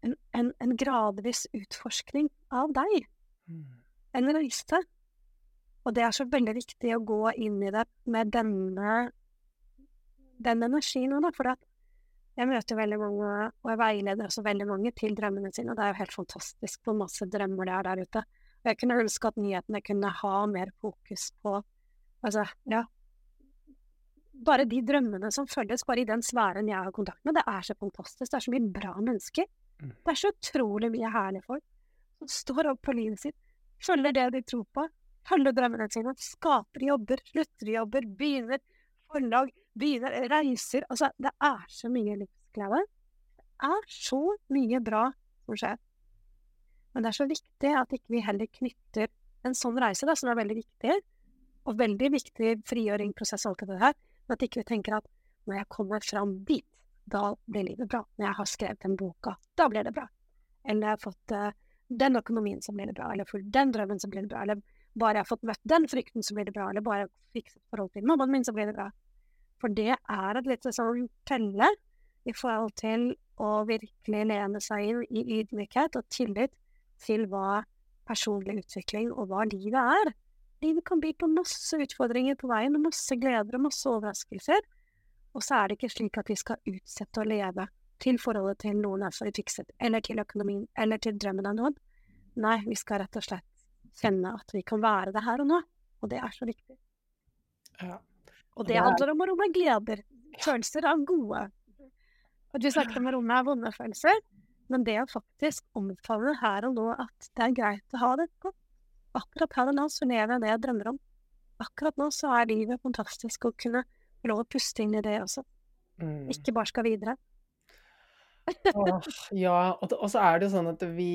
en, en, en gradvis utforskning av deg. Mm. En reise. Og det er så veldig viktig å gå inn i det med denne den energien òg, for jeg møter veldig mange, og jeg veileder også veldig mange til drømmene sine, og det er jo helt fantastisk hvor masse drømmer det er der ute. Jeg kunne ønske at nyhetene kunne ha mer fokus på altså, ja Bare de drømmene som følges, bare i den sfæren jeg har kontakt med. Det er så fantastisk. Det er så mye bra mennesker. Mm. Det er så utrolig mye herlige folk som står opp for livet sitt, følger det de tror på, følger drømmene sine, skaper jobber, slutter jobber, begynner forlag, begynner reiser Altså, det er så mye livsglede. Det er så mye bra som skjer. Men det er så viktig at ikke vi heller knytter en sånn reise, da, som er veldig viktig, og veldig viktig frigjøringsprosess og alt det der, men at ikke vi tenker at når jeg kommer fram dit, da blir livet bra. Når jeg har skrevet den boka, da blir det bra. Eller jeg har fått uh, den økonomien, så blir det bra. Eller fulgt den drømmen, så blir det bra. Eller bare jeg har fått møtt den frykten, så blir det bra. Eller bare jeg har fikset forhold til mammaen min, så blir det bra. For det er et litt sånn felle i forhold til å virkelig lene seg inn i ydmykhet og tillit til hva personlig utvikling og hva livet er. Livet kan by på masse utfordringer på veien, og masse gleder og masse overraskelser. Og så er det ikke slik at vi skal utsette å leve til forholdet til noen er for fikset, eller til økonomien, eller til drømmen av noen. Nei, vi skal rett og slett kjenne at vi kan være det her og nå. Og det er så viktig. Ja. Og det handler om å romme gleder. Følelser av gode. At vi snakket om å romme vonde følelser. Men det å faktisk omfavne her og nå at det er greit å ha det godt. Akkurat her og nå så lever jeg det jeg drømmer om. Akkurat nå så er livet fantastisk å kunne få lov å puste inn i det også. Mm. Ikke bare skal videre. Åh, ja, og, og, så er det jo sånn at vi,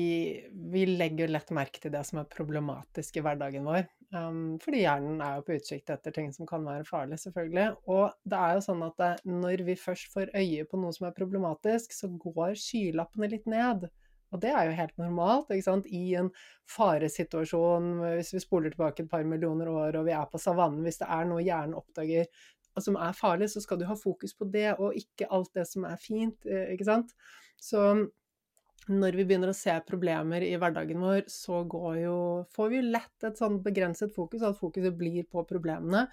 vi legger lett merke til det som er problematisk i hverdagen vår. Um, fordi hjernen er jo på utsikt etter ting som kan være farlig, selvfølgelig. Og det er jo sånn at det, når vi først får øye på noe som er problematisk, så går skylappene litt ned. Og det er jo helt normalt. ikke sant? I en faresituasjon, hvis vi spoler tilbake et par millioner år og vi er på savannen, hvis det er noe hjernen oppdager som er farlig, så skal du ha fokus på det, og ikke alt det som er fint. Eh, ikke sant? Så når vi begynner å se problemer i hverdagen vår, så jo, får vi jo lett et sånn begrenset fokus, at fokuset blir på problemene.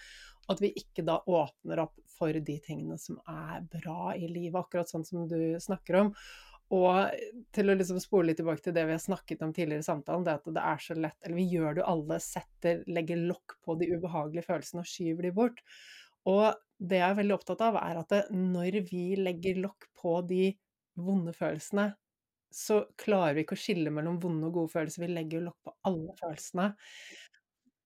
Og at vi ikke da åpner opp for de tingene som er bra i livet, akkurat sånn som du snakker om. Og til å liksom spole litt tilbake til det vi har snakket om tidligere i samtalen, det at det er så lett Eller vi gjør det jo alle, setter, legger lokk på de ubehagelige følelsene og skyver de bort. Og det jeg er veldig opptatt av, er at når vi legger lokk på de vonde følelsene, så klarer vi ikke å skille mellom vonde og gode følelser. Vi legger jo lokk på alle følelsene.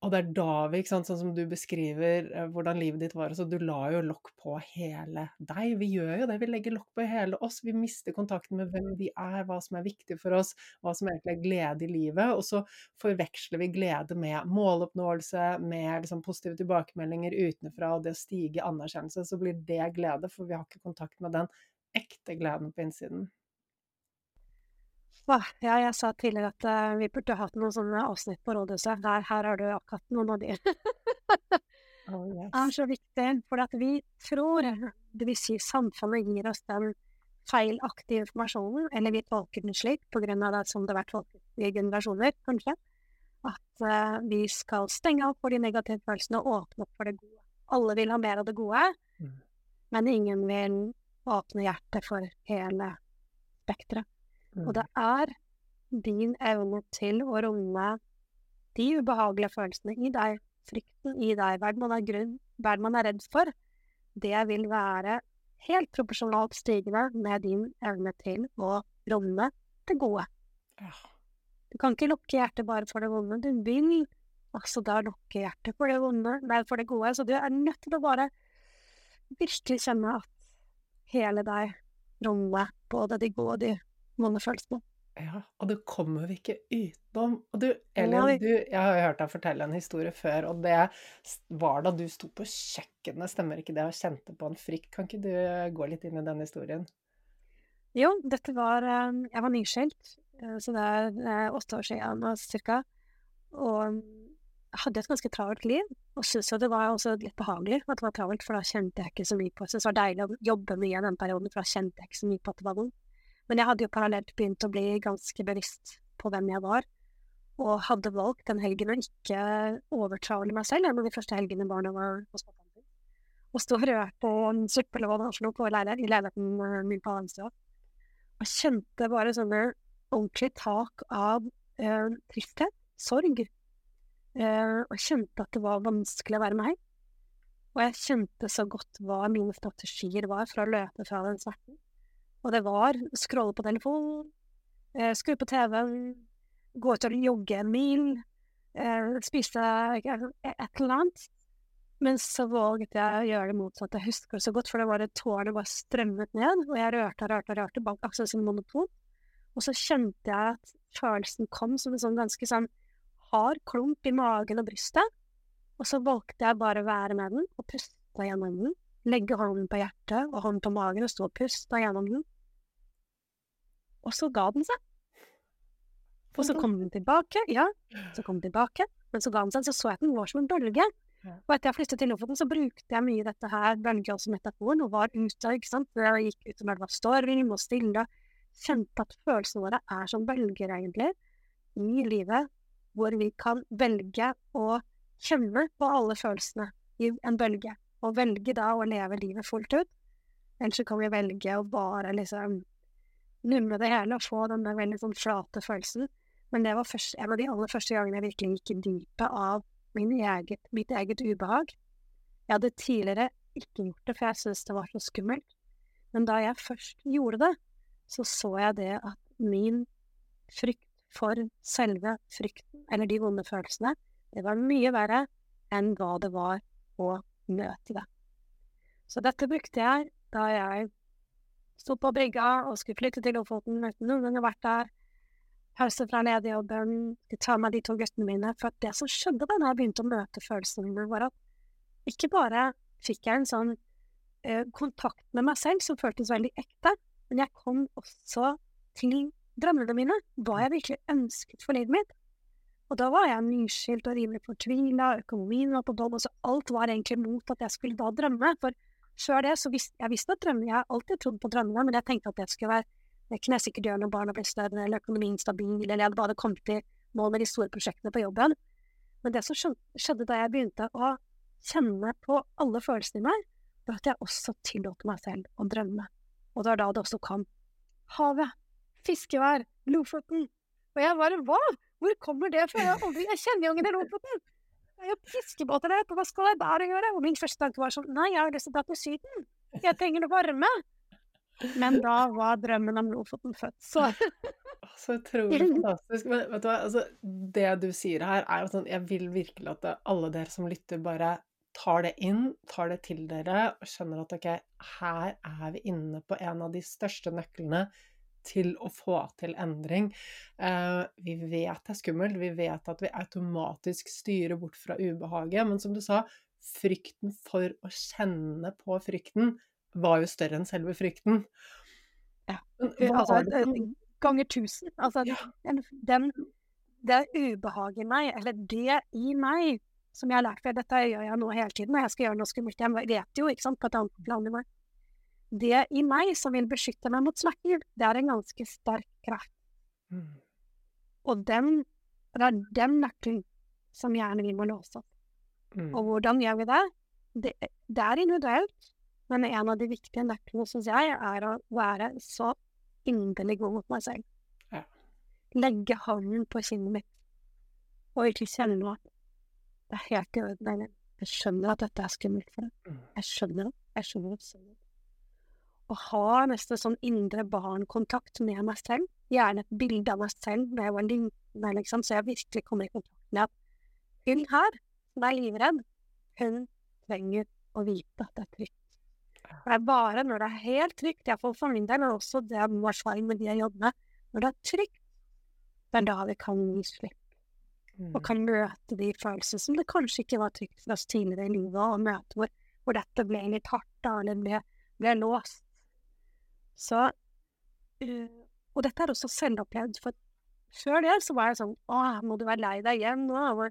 Og det er da vi, sant, sånn som du beskriver eh, hvordan livet ditt var, altså du la jo lokk på hele deg. Vi gjør jo det, vi legger lokk på hele oss. Vi mister kontakten med hvem vi er, hva som er viktig for oss, hva som egentlig er glede i livet. Og så forveksler vi glede med måloppnåelse, med liksom positive tilbakemeldinger utenfra og det å stige i anerkjennelse. Så blir det glede, for vi har ikke kontakt med den ekte gleden på innsiden. Ja, jeg sa tidligere at uh, vi burde hatt noen sånne avsnitt på rådhuset. Her, her har du akkurat noen av de. oh, yes. Det er så viktig, for at vi tror, vil si samfunnet gir oss den feilaktige informasjonen, eller vi tolker den slik av det som det har vært tolket i generasjoner, kanskje. At uh, vi skal stenge opp for de negative følelsene og åpne opp for det gode. Alle vil ha mer av det gode, mm. men ingen vil åpne hjertet for hele spekteret. Mm. Og det er din evne til å romme de ubehagelige følelsene i deg, frykten i deg, hva man er grunn, hva man er redd for, det vil være helt proporsjonalt stigende med din evne til å romme det gode. Ja. Du kan ikke lukke hjertet bare for det vonde. Du vil også da lukke hjertet for det vonde, nei, for det gode. Så du er nødt til å bare virkelig kjenne at hele deg rommer både de gode og de vonde følelsene. Ja, og det kommer vi ikke utenom. Og du, Elin, du, jeg har jo hørt deg fortelle en historie før, og det var da du sto på kjøkkenet, stemmer ikke det, og kjente på en frykt. Kan ikke du gå litt inn i den historien? Jo, dette var eh, Jeg var nyskilt, eh, så det er eh, åtte år siden cirka. Og hadde et ganske travelt liv, og syntes jo det var også litt behagelig at det var travelt, for da kjente jeg ikke så mye på det. Så det var deilig å jobbe mye i den perioden, for da kjente jeg ikke så mye på at det var vondt. Men jeg hadde jo parallelt begynt å bli ganske bevisst på hvem jeg var, og hadde valgt den helgen å ikke overtravle meg selv en av de første helgene barna var hos pappaen. Og stå og rørte en suppe og hva det var på leilighet, i leiligheten min på Hanstua. Og kjente bare sånne ordentlig tak av eh, tristhet, sorg. Eh, og kjente at det var vanskelig å være meg. Og jeg kjente så godt hva mine strategier var for å løpe fra den smerten. Og det var scrolle på telefonen, eh, skru på TV-en, gå ut og jogge en mil, eh, spise et eller annet. Men så våget jeg å gjøre det motsatte. Jeg husker det så godt, for det var et tårn bare strømmet ned, og jeg rørte og rørte og rørte, bak akkurat som monopol. Og så kjente jeg at følelsen kom som en sånn ganske sånn hard klump i magen og brystet. Og så valgte jeg bare å være med den, og puste gjennom den. Legge hånden på hjertet og hånden på magen og stå og puste gjennom den. Og så ga den seg. Og så kom den tilbake, ja, så kom den tilbake, men så ga den seg, så så jeg at den var som en bølge. Og etter jeg flyttet til Lofoten, så brukte jeg mye dette her bølger som metaforen, og var ute, ikke sant, før jeg gikk ut når det var storm og stille, kjente at følelsene våre er som bølger, egentlig, i livet, hvor vi kan velge å kjenne på alle følelsene i en bølge, og velge da å leve livet fullt ut. Ellers så kan vi velge å bare liksom numre det hele og få den der veldig sånn flate følelsen. Men det var først, en av de aller første gangene jeg virkelig gikk i dypet av eget, mitt eget ubehag. Jeg hadde tidligere ikke gjort det, for jeg syntes det var så skummelt. Men da jeg først gjorde det, så så jeg det at min frykt for selve frykten, eller de vonde følelsene, det var mye verre enn hva det var å møte det. Så dette brukte jeg da jeg Sto på brygga og skulle flytte til Lofoten uten noen gang vært der. Pause fra lederjobben, skulle ta med de to guttene mine. For det som skjedde da jeg begynte å møte følelsene mine, var at ikke bare fikk jeg en sånn eh, kontakt med meg selv som føltes veldig ekte, men jeg kom også til drømmene mine, hva jeg virkelig ønsket for livet mitt. Og da var jeg nyskilt og rimelig fortvila, økonomien var på bånn, og så alt var egentlig mot at jeg skulle da drømme. For før det så visste jeg visste at drømmer, jeg har alltid trodd på drømmene, men jeg tenkte at det skulle være det kunne jeg sikkert gjøre når barna ble større, eller økonomien stabil, eller jeg hadde bare kommet til mål med de store prosjektene på jobben. Men det som skjedde da jeg begynte å kjenne på alle følelsene i meg, var at jeg også tillot meg selv å drømme. Og det var da det også kom. Havet, fiskevær, Lofoten. Og jeg bare hva? Hvor kommer det fra? Jeg, aldri, jeg kjenner jo ingen i Lofoten! Det er jo fiskebåter der, hva skal jeg der gjøre? Og min første tanke var sånn, nei, jeg har lyst til å dra til Syden. Jeg trenger det varme. Men da var drømmen om Lofoten født, så Så utrolig fantastisk. Men vet du hva, altså, det du sier her, er jo sånn Jeg vil virkelig at alle dere som lytter, bare tar det inn, tar det til dere og skjønner at ok, her er vi inne på en av de største nøklene til å få til endring. Eh, vi vet det er skummelt, vi vet at vi automatisk styrer bort fra ubehaget, men som du sa, frykten for å kjenne på frykten var jo større enn selve frykten. Ja, altså, ganger tusen. Altså, ja. den, det ubehaget i meg, eller det i meg, som jeg har lært, for dette gjør jeg nå hele tiden og jeg skal gjøre noe skummelt. Jeg vet jo, ikke sant, på et annet plan i meg det i meg som vil beskytte meg mot smerter, det er en ganske sterk kraft. Mm. Og den det er den nøkkelen som gjerne vi må låse opp. Mm. Og hvordan gjør vi det? Det, det er individuelt, men en av de viktige nøklene, syns jeg, er å være så inderlig god mot meg selv. Ja. Legge hånden på kinnet mitt, og ikke kjenne noe. Det er helt i orden, Jeg skjønner at dette er skummelt for deg. Mm. Jeg skjønner det. Jeg skjønner det. Å ha nesten sånn indre barnkontakt med meg selv, gjerne et bilde av meg selv da jeg var liten, liksom, så jeg virkelig kommer i kontakt med at hun her, som er livredd, hun trenger å vite at det er trygt. For det er bare når det er helt trygt, iallfall for min del, og også det må erfaring med de jeg jobber med, når det er trygt, det er da vi kan gi slipp Mm. og kan møte de følelsene som det kanskje ikke var trygt for oss tidligere i livet å møte, hvor, hvor dette ble litt hardt, da, eller ble, ble låst. Så øh, Og dette er også selvopplevd, for før det så var jeg sånn Å, må du være lei deg igjen nå?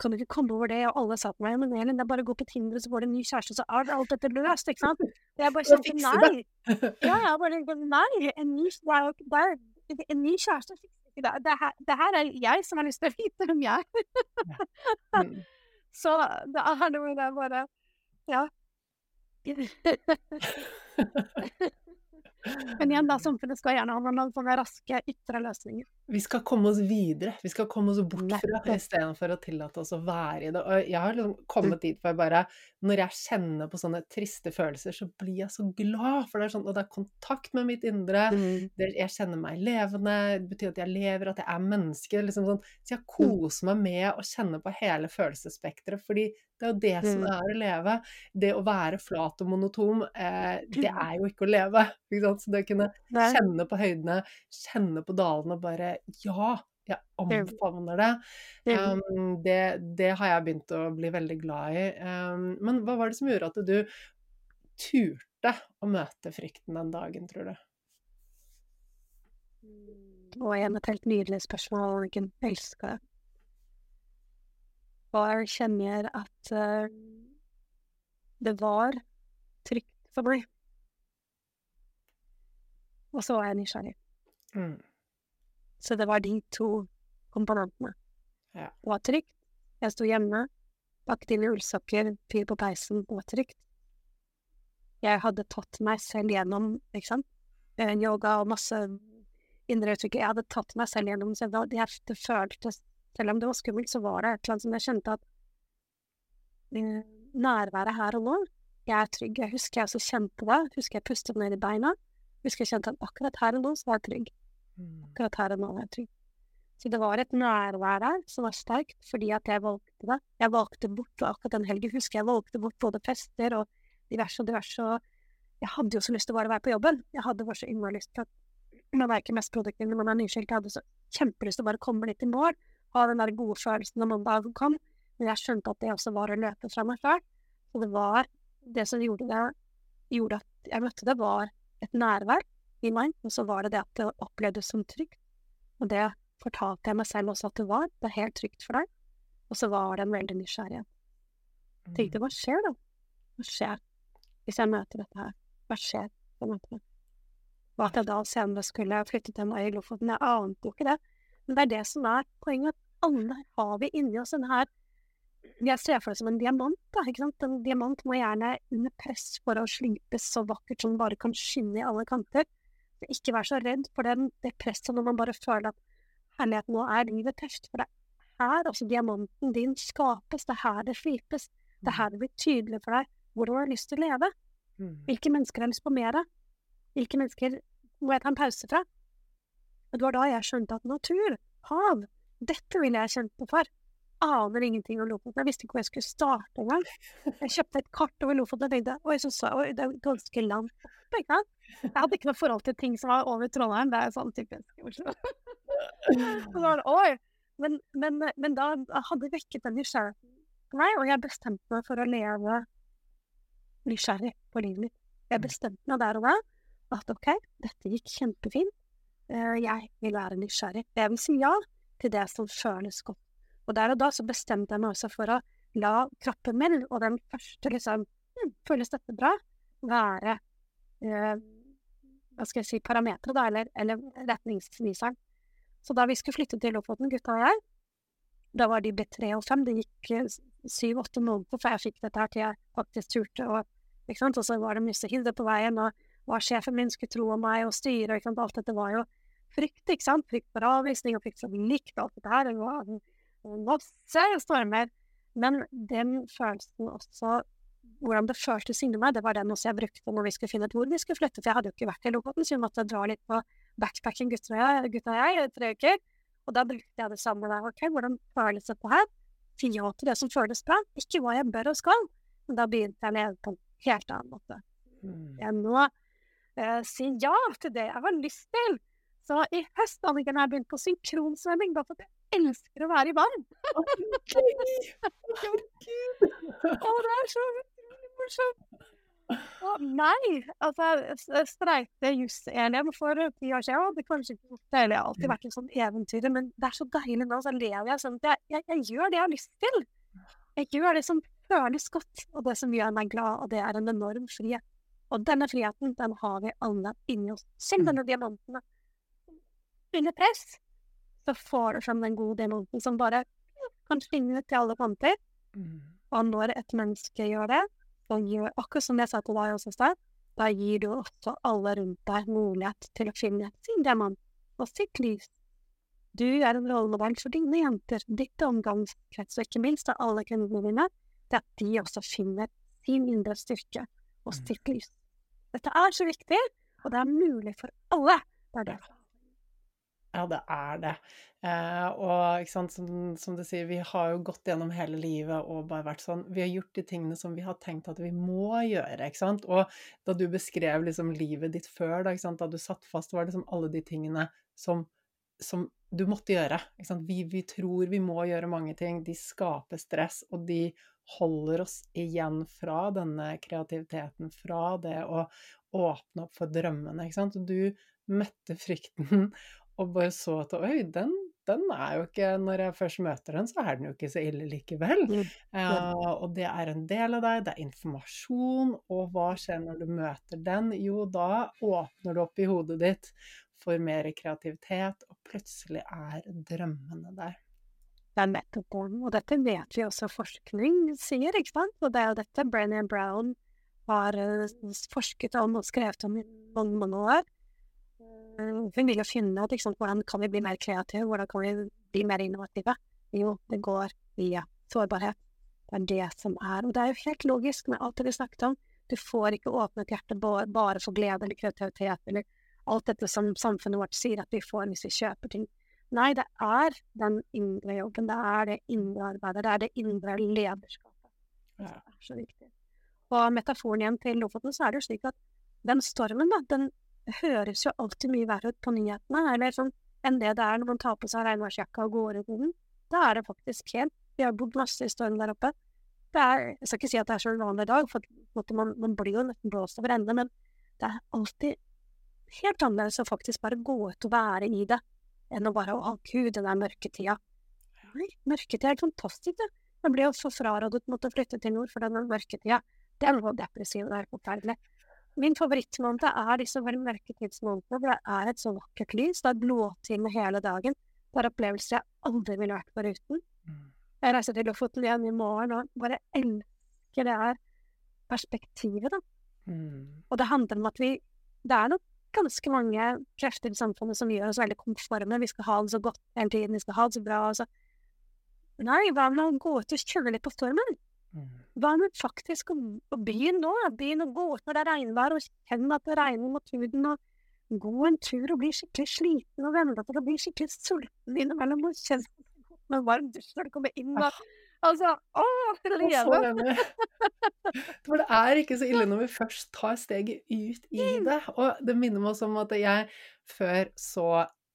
Kan du ikke komme over det? Og alle sa til meg men Elin, det er bare å gå på Tinder, så får du en ny kjæreste, så er alt dette løst, ikke sant? Og jeg bare kjente nei. Ja, jeg bare nei, en ny, det er jo ikke- det en ny kjæreste det. Det her, det her er jeg som har lyst til å vite hvem jeg er. Så det er noe med det bare Ja. Men igjen, da, samfunnet skal gjerne ha noen sånne raske ytre løsninger. Vi skal komme oss videre. Vi skal komme oss bort fra det istedenfor å tillate oss å være i det. Og jeg har liksom kommet dit hvor jeg bare Når jeg kjenner på sånne triste følelser, så blir jeg så glad. For det er sånn Og det er kontakt med mitt indre. Mm. jeg kjenner meg levende. Det betyr at jeg lever, at jeg er menneske. Liksom sånn. Så jeg koser meg med å kjenne på hele følelsesspekteret. Fordi det er jo det som Mm. er å leve. Det å være flat og monotom, eh, det er jo ikke å leve. Ikke sant? Så det å kunne kjenne på høydene, kjenne på dalene og bare Ja, jeg omfavner det. Mm. Um, det. Det har jeg begynt å bli veldig glad i. Um, men hva var det som gjorde at du turte å møte frykten den dagen, tror du? Og igjen et helt nydelig spørsmål, Anniken. Elsker det. Og jeg kjenner at uh, det var trygt for meg. Og så var jeg nysgjerrig. Mm. Så det var de to komponentene. Ja. Det var trygt. Jeg sto hjemme, pakket inn i ullsokker, fyr på peisen, det var trygt. Jeg hadde tatt meg selv gjennom, ikke sant, Eh, yoga og masse indre uttrykk. Jeg hadde tatt meg selv gjennom, så det føltes Selv om det var skummelt, så var det et eller annet som jeg kjente at eh, Nærværet her og nå, jeg er trygg. Jeg husker jeg også kjente det. Husker jeg pustet ned i beina. Husker jeg kjente at akkurat her og nå så var jeg trygg Mm. akkurat her og nå var jeg trygg. Så det var et nærvær der som var sterkt, fordi at jeg valgte det. Jeg valgte bort, og akkurat den helgen husker jeg valgte bort både fester og diverse og diverse, og jeg hadde jo så lyst til å bare være på jobben. Jeg hadde bare så innmari lyst til at man er ikke mest produktiv når man er nyskilt. Jeg hadde så kjempelyst til å bare komme litt i mål, ha den der gode følelsen når mandagen kom, men jeg skjønte at det også var å løpe fra meg sjøl. Så det var det som gjorde det, gjorde at jeg møtte det, var et nærvær i meg, og så var det det at det opplevdes som trygt. Og det fortalte jeg meg selv også at det var. Det er helt trygt for deg. Og så var det en veldig nysgjerrighet. Jeg tenkte, hva skjer da? Hva skjer hvis jeg møter dette her? Hva skjer hvis jeg møter det? Og at jeg da senere skulle flytte til meg i Lofoten, jeg ante jo ikke det. Men det er det som er poenget, alle har vi inni oss denne her Jeg ser for meg som en diamant, da, ikke sant. En diamant må gjerne under press for å slipes så vakkert som den bare kan skinne i alle kanter. Så ikke vær så redd for den, det presset når man bare føler at herlighet, nå er livet tøft. For det er her også diamanten din skapes, det er her det slipes. Det er her det blir tydelig for deg hvor du har lyst til å leve. Mm. Hvilke mennesker har lyst på mer av? Hvilke mennesker må jeg ta en pause fra? Og det var da jeg skjønte at natur, hav, dette ville jeg kjempe for. Aner ingenting om Lofoten. Jeg visste ikke hvor jeg skulle starte engang. Jeg kjøpte et kart over Lofoten og tenkte oi, så så jeg, oi, det er ganske langt opp, ikke sant. Jeg hadde ikke noe forhold til ting som var over Trondheim, det er sånn typisk Oslo. Og så var det oi. Men, men, men da hadde jeg vekket den nysgjerrigheten for meg, og jeg bestemte meg for å leve nysgjerrig på livet mitt. Jeg bestemte meg der og da at ok, dette gikk kjempefint. Eh, Jeg vil være nysgjerrig. Jeg vil si ja til det som føles godt. Og der og da så bestemte jeg meg også for å la kroppen min og den første liksom hm, Føles dette bra? Være eh, hva skal jeg si, Parameteret, da, eller, eller retningsviseren. Så da vi skulle flytte til Lofoten, gutta og jeg, Da var de blitt tre og fem. Det gikk eh, syv-åtte måneder før jeg fikk dette her til jeg faktisk turte. Og, sant? og så var det mye hilde på veien, og hva sjefen min skulle tro om meg, og styre, ikke sant. Alt dette var jo frykt, ikke sant. Frykt for avvisning, og frykt for likt, alt dette her. Det var masse stormer. Men den følelsen også hvordan det føltes inni meg, det var den også jeg brukte når vi skulle finne ut hvor vi skulle flytte. For jeg hadde jo ikke vært i Lofoten, så vi måtte dra litt på backpacking, gutta og jeg, gutta og jeg i tre uker. Og da brukte jeg det samme der. Ok, hvordan føles dette her? Si ja til det som føles bra, ikke hva jeg bør og skal. Men da begynte jeg å leve på en helt annen måte. Mm. Jeg må eh, si ja til det jeg har lyst til. Så i høst Anniken, har jeg begynt på synkronsvømming, bare fordi jeg elsker å være i vann. Å, det er så morsomt! Å, nei! Altså, jeg streite juss-ELM for ti år siden. og Det kanskje ikke gjort det, eller jeg har alltid vært en sånn eventyr, men det er så deilig nå. Så lever jeg sånn at jeg, jeg, jeg gjør det jeg har lyst til. Jeg gjør det som føles godt, og det som gjør meg glad, og det er en enorm frihet. Og denne friheten, den har vi alle inni oss. Selv denne diamanten under press, så får du fram den gode diamanten som bare kan skinne til alle kanter. Mm. Og når et menneske gjør det, så gjør akkurat som jeg sa til deg også i stad, da gir du også alle rundt deg mulighet til å finne sin diamant og sitt lys. Du er en rollemodell for dine jenter, ditt omgangskrets, og ikke minst av alle kundene dine, det at de også finner sin indre styrke og Mm. sitt lys. Dette er så viktig, og det er mulig for alle. Det er det. Ja, det er det. Eh, og sant, som, som du sier, vi har jo gått gjennom hele livet og bare vært sånn Vi har gjort de tingene som vi har tenkt at vi må gjøre, ikke sant. Og da du beskrev liksom livet ditt før, da, sant, da du satt fast, var det liksom alle de tingene som, som du måtte gjøre. Vi, vi tror vi må gjøre mange ting, de skaper stress, og de holder oss igjen fra denne kreativiteten, fra det å åpne opp for drømmene, ikke sant. Du møtte frykten og bare så at oi, den, den er jo ikke Når jeg først møter den, så er den jo ikke så ille likevel. Mm. Uh, og det er en del av deg, det er informasjon, og hva skjer når du møter den? Jo, da åpner du opp i hodet ditt for mer kreativitet, og plutselig er drømmene der. Det er nettopp. Og dette vet vi også forskning sier, ikke sant? Og det er jo dette Brennan Brown har eh, forsket om og skrevet om i mange, mange år. Hun vil jo finne ut liksom, hvordan kan vi bli mer kreative, hvordan kan vi bli mer innovative. Jo, det går via sårbarhet. Det er det som er. Og det er jo helt logisk med alt det vi snakket om. Du får ikke åpnet hjertet ba- bare for glede eller kreativitet eller alt dette som samfunnet vårt sier at vi får hvis vi kjøper ting. Nei, det er den indre jobben, det er det indre arbeidet, det er det indre lederskapet. Ja. Det er så viktig. Og metaforen igjen til Lofoten, så er det jo slik at den stormen, da, den høres jo alltid mye verre ut på nyhetene, eller sånn, enn det det er når man tar på seg regnværsjakka og går ut i den. Da er det faktisk helt Vi har bodd masse i storm der oppe. Er, jeg skal ikke si at det er så vanlig i dag, for man, man blir jo nesten blåst over ende, men det er alltid helt annerledes å faktisk bare gå ut og være i det, enn å bare å gud, den der mørketida. Mørketida er helt fantastisk, det. Blir jo så frarådet å flytte til nord for den mørketida. Det er noe depressivt, det er forferdelig. Min favorittmåned er disse mørketidsmånedene, hvor det er et så vakkert lys. Det er blåtime hele dagen. Det er opplevelser jeg aldri ville vært foruten. Mm. Jeg reiser til Lofoten igjen i morgen og bare elsker det her perspektivet, da. Mm. Og det handler om at vi Det er nok ganske mange krefter i samfunnet som gjør oss veldig konforme. Vi skal ha det så godt hele tiden, vi skal ha det så bra. altså. så. Nei, hva med å gå ut og kjøre litt på stormen? Mm. Hva med faktisk å, begynne nå? Begynne å gå ut når det er regnvær, og kjenne at det regner mot huden, og gå en tur og bli skikkelig sliten, og vente til å bli skikkelig sulten innimellom, og kjenne med en varm dusj når du kommer inn, og altså Å, leve! For det er ikke så ille når vi først tar steget ut i det. Og det minner meg også om at jeg før så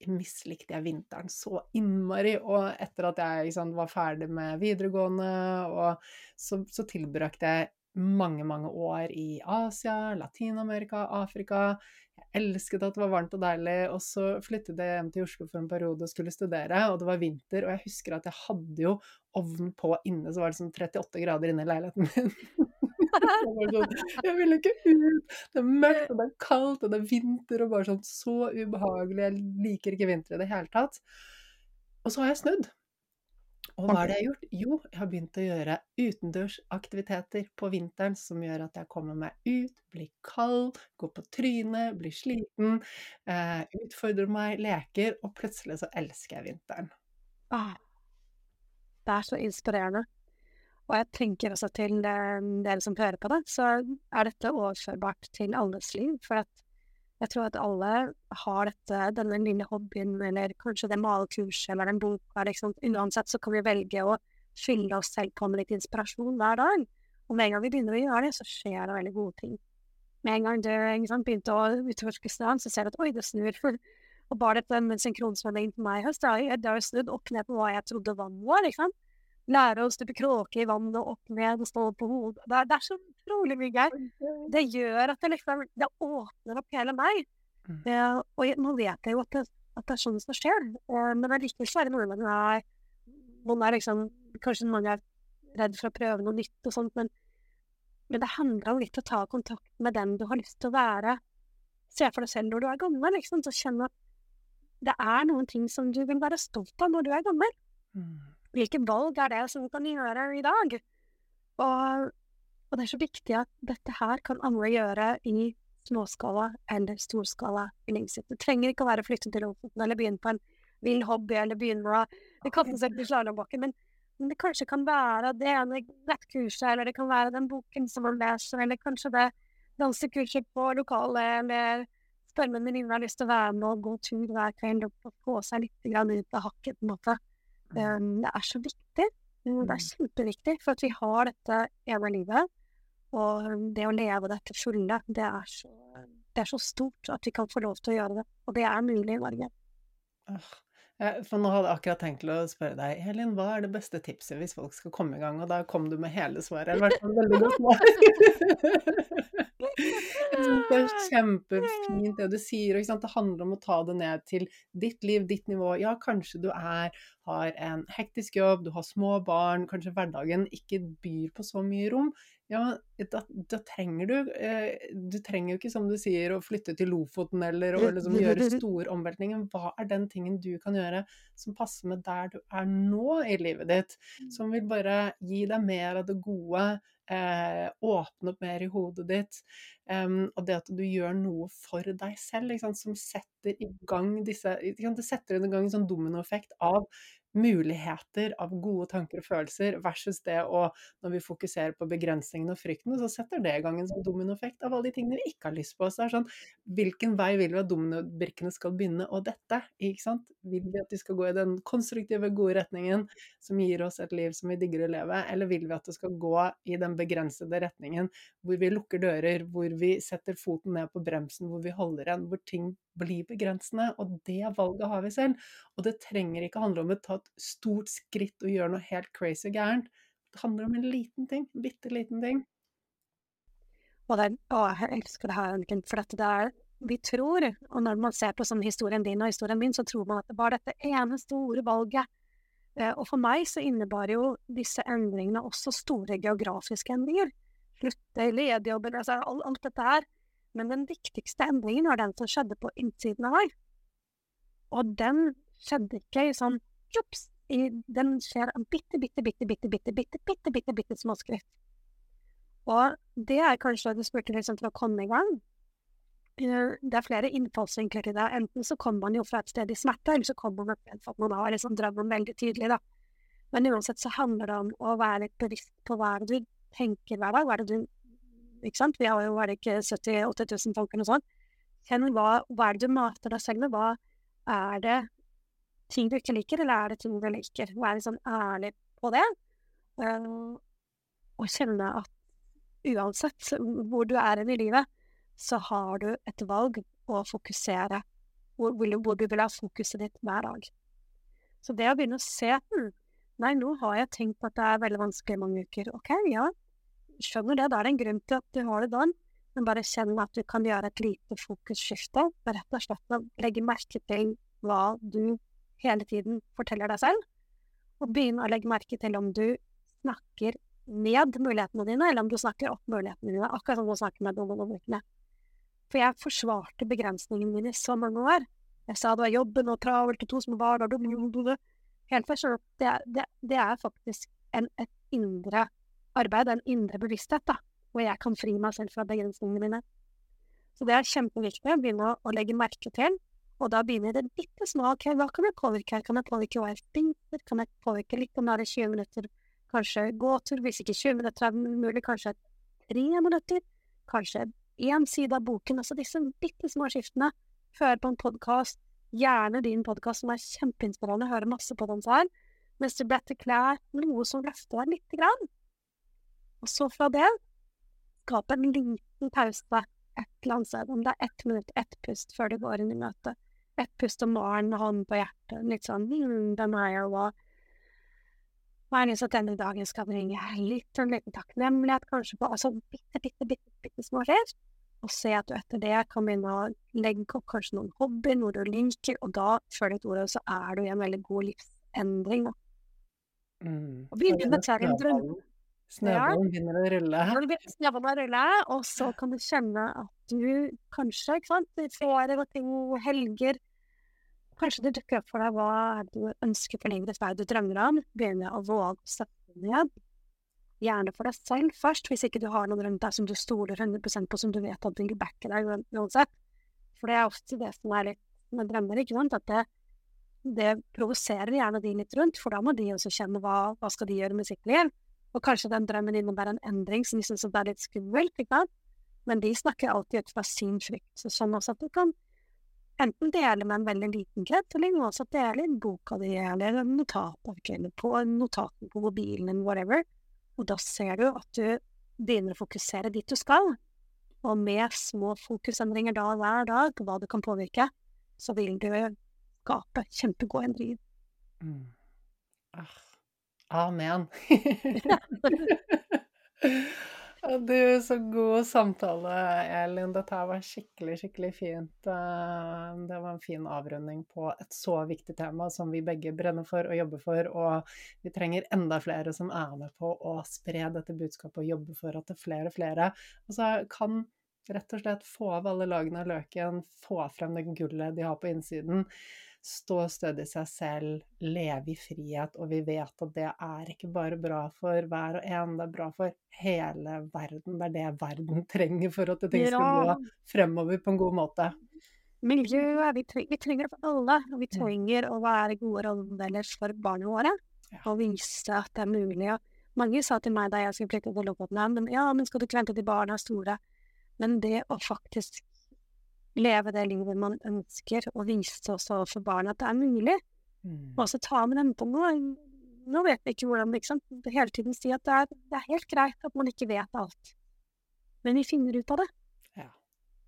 mislikte jeg vinteren så innmari. Og etter at jeg sant, var ferdig med videregående, og så, så tilbrakte jeg mange, mange år i Asia, Latin-Amerika, Afrika. Jeg elsket at det var varmt og deilig, og så flyttet jeg hjem til Oslo for en periode og skulle studere, og det var vinter, og jeg husker at jeg hadde jo ovnen på inne, så var det sånn 38 grader inne i leiligheten min. Jeg sånn, vil ikke ut! Det er mørkt, og det er kaldt, og det er vinter, og bare sånn så ubehagelig. Jeg liker ikke vinter i det hele tatt. Og så har jeg snudd. Og hva er det jeg har gjort? Jo, jeg har begynt å gjøre utendørsaktiviteter på vinteren som gjør at jeg kommer meg ut, blir kald, går på trynet, blir sliten, eh, utfordrer meg, leker, og plutselig så elsker jeg vinteren. Ah, det er så inspirerende. Og jeg tenker også til dere som hører på det, så er dette overførbart til alles liv. For jeg tror at alle har dette, denne lille hobbyen, eller kanskje det malekurset eller den boka. Liksom. Uansett så kan vi velge å fylle oss selv på med litt inspirasjon hver dag. Og med en gang vi begynner å gjøre det, så skjer det veldig gode ting. Med en gang du sant, begynte å utforske strand, så ser du at oi, det snur. og bare dette med synkronsvømming på meg i høst, det har jo snudd opp ned på hva jeg trodde vann var. liksom lære å stupe kråke i vannet, opp ned og stå på hodet. Det, det, er så utrolig mye gøy. Det gjør at det liksom Det åpner opp hele meg. Mm. Det, og nå vet jeg jo at det, at det er sånn som skjer, og, men allikevel så er det noe med det Man er liksom Kanskje mange er redd for å prøve noe nytt og sånt, men, men det handler om litt å ta kontakt med den du har lyst til å være. Se for deg selv når du er gammel, liksom, så kjenne at det er noen ting som du vil være stolt av når du er gammel. Mm hvilke valg er det som kan gjøre i dag? Og, og, det er så viktig at dette her kan andre gjøre i småskala eller storskala. Det trenger ikke å være å flytte til Lofoten eller begynne på en vill hobby eller begynne å kaste seg til slalåmbakken, men, men, det kanskje kan være det ene nettkurset, eller det kan være den boken som man leser, eller kanskje det dansekurset på lokalet, eller spørre om en venninne har lyst til å være med og gå tur hver kveld og få seg litt ut av hakket, på en måte. Um, det er så viktig. Um, det er mm. kjempeviktig, for at vi har dette ene livet. Og det å leve dette fulle, det er, så, det er så stort at vi kan få lov til å gjøre det. Og det er mulig i Norge. For nå hadde jeg akkurat tenkt til å spørre deg, Helin, hva er det beste tipset hvis folk skal komme i gang? Og da kom du med hele svaret. I hvert fall veldig godt svar. Det er kjempefint det du sier. og Det handler om å ta det ned til ditt liv, ditt nivå. Ja, kanskje du er, har en hektisk jobb, du har små barn, kanskje hverdagen ikke byr på så mye rom. Ja, da, da trenger du eh, Du trenger jo ikke, som du sier, å flytte til Lofoten eller å liksom gjøre store omveltninger. Hva er den tingen du kan gjøre som passer med der du er nå i livet ditt? Som vil bare gi deg mer av det gode, eh, åpne opp mer i hodet ditt. Um, og det at du gjør noe for deg selv, som setter i gang disse Det setter i gang en sånn dominoeffekt av muligheter av gode tanker og følelser, versus det å Når vi fokuserer på begrensningene og fryktene, så setter det i gang en sånn dominoeffekt av alle de tingene vi ikke har lyst på. Så det er sånn Hvilken vei vil vi at dominobrikkene skal begynne å dette? Ikke sant? Vil vi at de skal gå i den konstruktive, gode retningen som gir oss et liv som vi digger å leve, eller vil vi at det skal gå i den begrensede retningen hvor vi lukker dører, hvor vi setter foten ned på bremsen, hvor vi holder igjen, hvor ting blir begrensende? Og det valget har vi selv. Og det trenger ikke handle om å ta et stort skritt og gjøre noe helt crazy gærent. Det handler om en liten ting, en bitte liten ting. Og det, å, jeg elsker det her, Anniken, for dette der. er vi tror, og når man ser på sånn historien din og historien min, så tror man at det var dette ene store valget. Eh, og for meg så innebar jo disse endringene også store geografiske endringer. Slutte i lederjobben, altså alt, alt dette her. Men den viktigste endringen var den som skjedde på innsiden av meg. Og den skjedde ikke i sånn jops, den skjer av bitte, bitte, bitte, bitte, bitte, bitte, bitte, bitte, bitte småskritt. Og det er kanskje du spurte liksom til å komme i gang. Det er flere innfallsvinkler til det. Enten så kommer man jo fra et sted i smerte, eller så kommer man for at man har liksom drømmen veldig tydelig, da. Men uansett så handler det om å være litt bevisst på hva det du tenker hver dag. Hva er det du Ikke sant? Vi har jo bare ikke 70 000-80 000 tanker og sånn. Kjenn hva, hva er det du mater deg selv med? Hva er det ting du ikke liker, eller er det ting du liker? Være sånn ærlig på det. Uh, og kjenne at uansett hvor du er i livet, så har du et valg å fokusere hvor, hvor du vil ha fokuset ditt hver dag. Så det å begynne å se hm, Nei, nå har jeg tenkt at det er veldig vanskelig i mange uker. Ok, ja, skjønner det. Da er det en grunn til at du har det da. Men bare kjenn at du kan gjøre et lite fokusskifte. Rett og slett legge merke til hva du hele tiden forteller deg selv, og begynne å legge merke til om du snakker ned mulighetene dine, eller om du snakker opp mulighetene dine, akkurat som du snakker med noen For jeg forsvarte begrensningene mine i så mange år. Jeg sa det var jobben og travelt og to små barn og helt først, så det, det, det er faktisk en, et indre arbeid, en indre bevissthet, da, hvor jeg kan fri meg selv fra begrensningene mine. Så det er kjempeviktig å begynne å legge merke til, og da begynner det bitte små. Ok, hva kan jeg påvirke her? Kan jeg påvirke hva jeg spiser? Kan jeg påvirke litt om det er 20 minutter? Kanskje gåtur, hvis ikke 20 minutter er mulig, kanskje 3 minutter? Kanskje én side av boken? Altså disse bitte små skiftene. Hør på en podkast, gjerne din podkast som er kjempeinspirerende, hører masse på den her. Mens du bretter klær, noe som løfter deg lite grann. Og så fra det, skape en liten pause et eller annet sted, om det er ett minutt, ett pust før du går inn i møtet. Ett pust om morgenen, hånden på hjertet, litt sånn hm, hvem er jeg, og hva hva er det som denne dagen skal bringe? Litt og liten takknemlighet, kanskje på altså bitte, bitte, bitte, bitte små skjer. Og se at du etter det kan begynne å legge opp kanskje noen hobbyer, noe du liker, og da, før ditt ord, så er du i en veldig god livsendring. da. Mm. Og begynne med en drøm. snøballen- begynner å rulle. Snøballen å rulle, og så kan du kjenne at du kanskje, ikke sant, flere ting, helger Kanskje det dukker opp for deg hva du ønsker for livet ditt, hva du drømmer om. Begynne å våge å sette deg ned. Gjerne for deg selv først, hvis ikke du har noen rundt deg som du stoler 100% på, som du vet at vil backe deg uan- uansett. For det er ofte det som er litt med drømmer, ikke sant, at det, det provoserer gjerne de litt rundt, for da må de også kjenne hva, hva skal de gjøre med sitt liv. Og kanskje den drømmen innebærer en endring som de syns er litt skummelt, ikke sant. Men de snakker alltid ut fra sin frykt. Så sånn også at du kan enten dele med en veldig liten krets, eller også dele i boka di, eller en notatark, eller på notaten på mobilen, eller whatever. Og da ser du at du begynner å fokusere dit du skal. Og med små fokusendringer da hver dag, hva du kan påvirke, så vil du skape kjempegod endring. Mm. Ah. Amen. Og Du, så god samtale, Elin. Dette her var skikkelig, skikkelig fint. Eh, Det var en fin avrunding på et så viktig tema som vi begge brenner for og jobber for. Og vi trenger enda flere som er med på å spre dette budskapet og jobbe for at det er flere og flere altså, kan rett og slett få av alle lagene av løken, få frem det gullet de har på innsiden stå stødig i seg selv, leve i frihet, og vi vet at det er ikke bare bra for hver og en, det er bra for hele verden. Det er det verden trenger for at ting skal gå fremover på en god måte. Miljøet, vi, tre vi trenger det for alle. Og vi trenger å være gode rollemodeller for barna våre. Og vise at det er mulig. Mange sa til meg da jeg skulle flytte til Lofoten, men ja, men skal du ikke vente til barna er store? Men det å faktisk leve det livet man ønsker, og vise også overfor barna at det er mulig, Mm. og også ta med dem på noe. Nå vet vi ikke hvordan, ikke sant. Hele tiden si at det er, det er helt greit at man ikke vet alt. Men vi finner ut av det. Ja.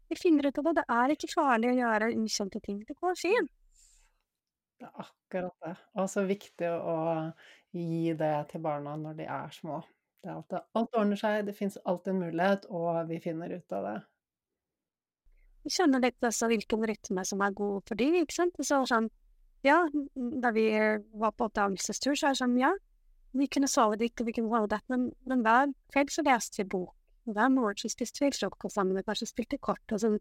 Vi finner ut av det. Det er ikke farlig å gjøre ukjente ting. Det går fint. Det er akkurat det. Og så viktig å gi det til barna når de er små. Det er at alt ordner seg, det fins alltid en mulighet, og vi finner ut av det. Vi skjønner litt altså, hvilken rytme som er god for dem, ikke sant. Så sånn, ja, da vi var på oppdagelsestur, så er det sånn, ja, vi kunne sove dit, og vi kunne holde det, men, men hver kveld så leste vi bok. Hver morgen så spiste vi frokost sammen, og kanskje spilte kort, og sånn.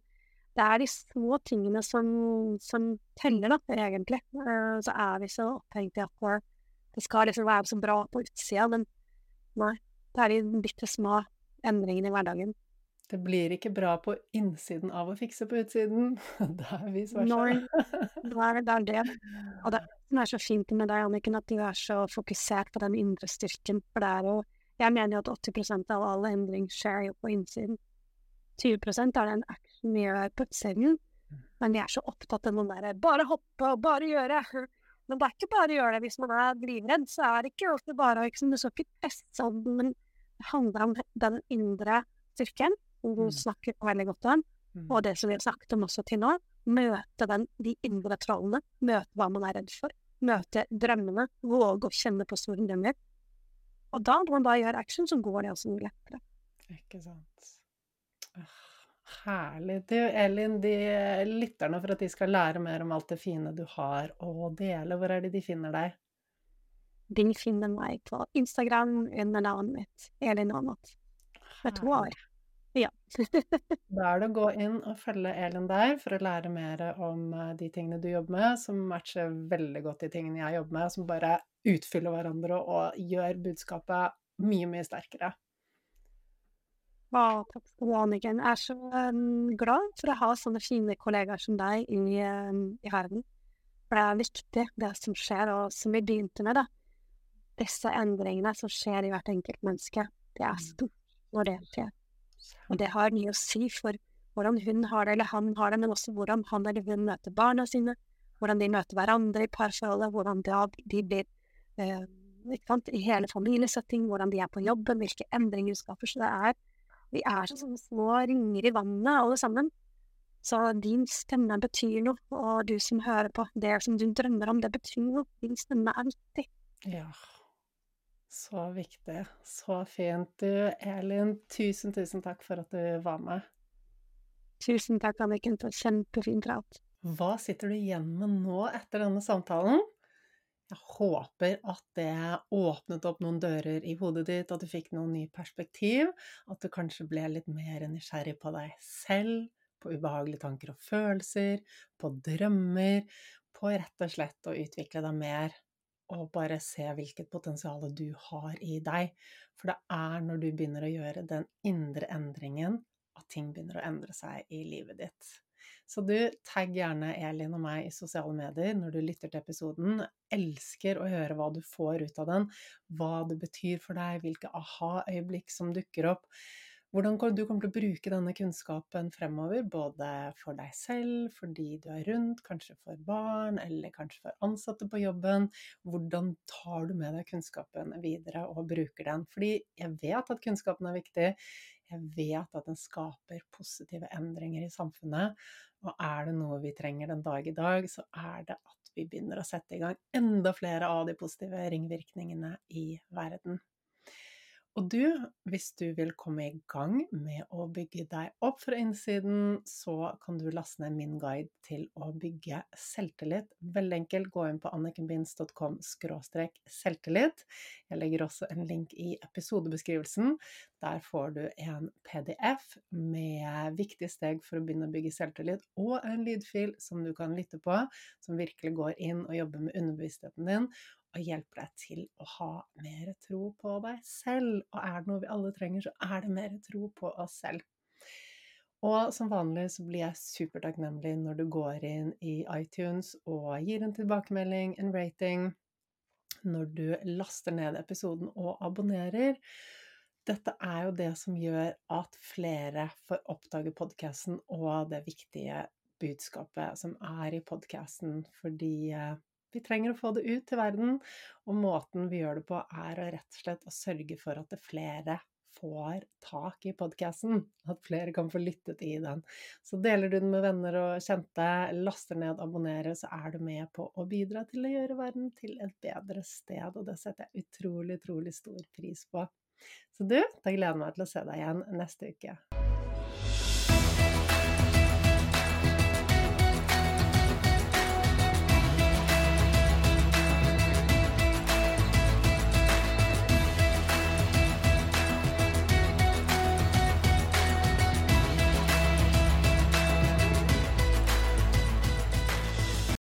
Det er de små tingene som, som teller, da, egentlig. Eh, Så er vi så opphengt i at det skal liksom være så bra på utsida, men nei, det er de bitte små endringene i hverdagen. Det blir ikke bra på innsiden av å fikse på utsiden. Det er vi versa. Når- Det er, det det. Og det som er så fint med deg, Anniken, at du er så fokusert på den indre styrken. For det er jo Jeg mener jo at 80% av all endring skjer jo på innsiden. 20% er den action vi gjør på utsiden. Men vi er så opptatt av den derre bare hoppe og bare gjøre. Men det er ikke bare å gjøre det. Hvis man er livredd, så er det ikke alltid bare ikke, Du skal ikke teste sånn, men det handler om den indre styrken, som du Mm. snakker veldig godt om. Mm. Og det som vi har snakket om også til nå, møte den, de indre trollene, møte hva man er redd for, møte drømmene, våge å kjenne på store drømmer. Og da, når man da gjør action, så går det også mye lettere. Ikke sant. Herlig. Du, Elin, de lytterne for at de skal lære mer om alt det fine du har å dele, hvor er det de finner deg? De finner meg på Instagram under navnet mitt, Elin Aamodt. Med to år. Ja. Da er det å gå inn og følge Elin der for å lære mer om eh, de tingene du jobber med, som matcher veldig godt de tingene jeg jobber med, som bare utfyller hverandre og gjør budskapet mye, mye sterkere. Å, takk skal du ha, Anniken. Jeg er så um, glad for å ha sånne fine kollegaer som deg i, um, i verden. For det er viktig, det som skjer, og som vi begynte med, da. Disse endringene som skjer i hvert enkelt menneske, det er stort når det skjer. Og det har mye å si for hvordan hun har det, eller han har det, men også hvordan han eller hun møter barna sine, hvordan de møter hverandre i parforholdet, hvordan de blir eh, i hele familiesetting, hvordan de er på jobben, hvilke endringer de skaper. Så det er Vi er som sånne små ringer i vannet, alle sammen. Så din stemme betyr noe, og du som hører på, det som du drømmer om, det betyr noe. Din stemme er viktig. Ja. Så viktig. Så fint. Du, Elin, tusen, tusen takk for at du var med. Tusen takk, Anniken, for kjempefin prat. Hva sitter du igjen med nå etter denne samtalen? Jeg håper at det åpnet opp noen dører i hodet ditt, at du fikk noen nye perspektiv, at du kanskje ble litt mer nysgjerrig på deg selv, på ubehagelige tanker og følelser, på drømmer, på rett og slett å utvikle deg mer og bare se hvilket potensial du har i deg. For det er når du begynner å gjøre den indre endringen, at ting begynner å endre seg i livet ditt. Så du, tagg gjerne Elin og meg i sosiale medier når du lytter til episoden. Elsker å høre hva du får ut av den, hva det betyr for deg, hvilke aha-øyeblikk som dukker opp hvordan du kommer til å bruke denne kunnskapen fremover, både for deg selv, for de du er rundt, kanskje for barn, eller kanskje for ansatte på jobben. Hvordan tar du med deg kunnskapen videre og bruker den? Fordi jeg vet at kunnskapen er viktig. Jeg vet at den skaper positive endringer i samfunnet. Og er det noe vi trenger den dag i dag, så er det at vi begynner å sette i gang enda flere av de positive ringvirkningene i verden. Og du, hvis du vil komme i gang med å bygge deg opp fra innsiden, så kan du laste ned min guide til å bygge selvtillit. Veldig enkelt, gå inn på annikenbinds.com selvtillit. Jeg legger også en link i episodebeskrivelsen. Der får du en PDF med viktige steg for å begynne å bygge selvtillit, og en lydfil som du kan lytte på, som virkelig går inn og jobber med underbevisstheten din og hjelper deg til å ha mer tro på deg selv. Og er det noe vi alle trenger, så er det mer tro på oss selv. Og som vanlig så blir jeg supertakknemlig når du går inn i iTunes og gir en tilbakemelding, en rating, når du laster ned episoden og abonnerer. Dette er jo det som gjør at flere får oppdage podkasten og det viktige budskapet som er i podkasten, fordi eh, vi trenger å få det ut til verden, og måten vi gjør det på, er å rett og slett å sørge for at det flere får tak i podkasten, at flere kan få lyttet i den. Så deler du den med venner og kjente, laster ned, abonnerer, så er du med på å bidra til å gjøre verden til et bedre sted, og det setter jeg utrolig, utrolig stor pris på. Så du, da gleder jeg meg til å se deg igjen neste uke.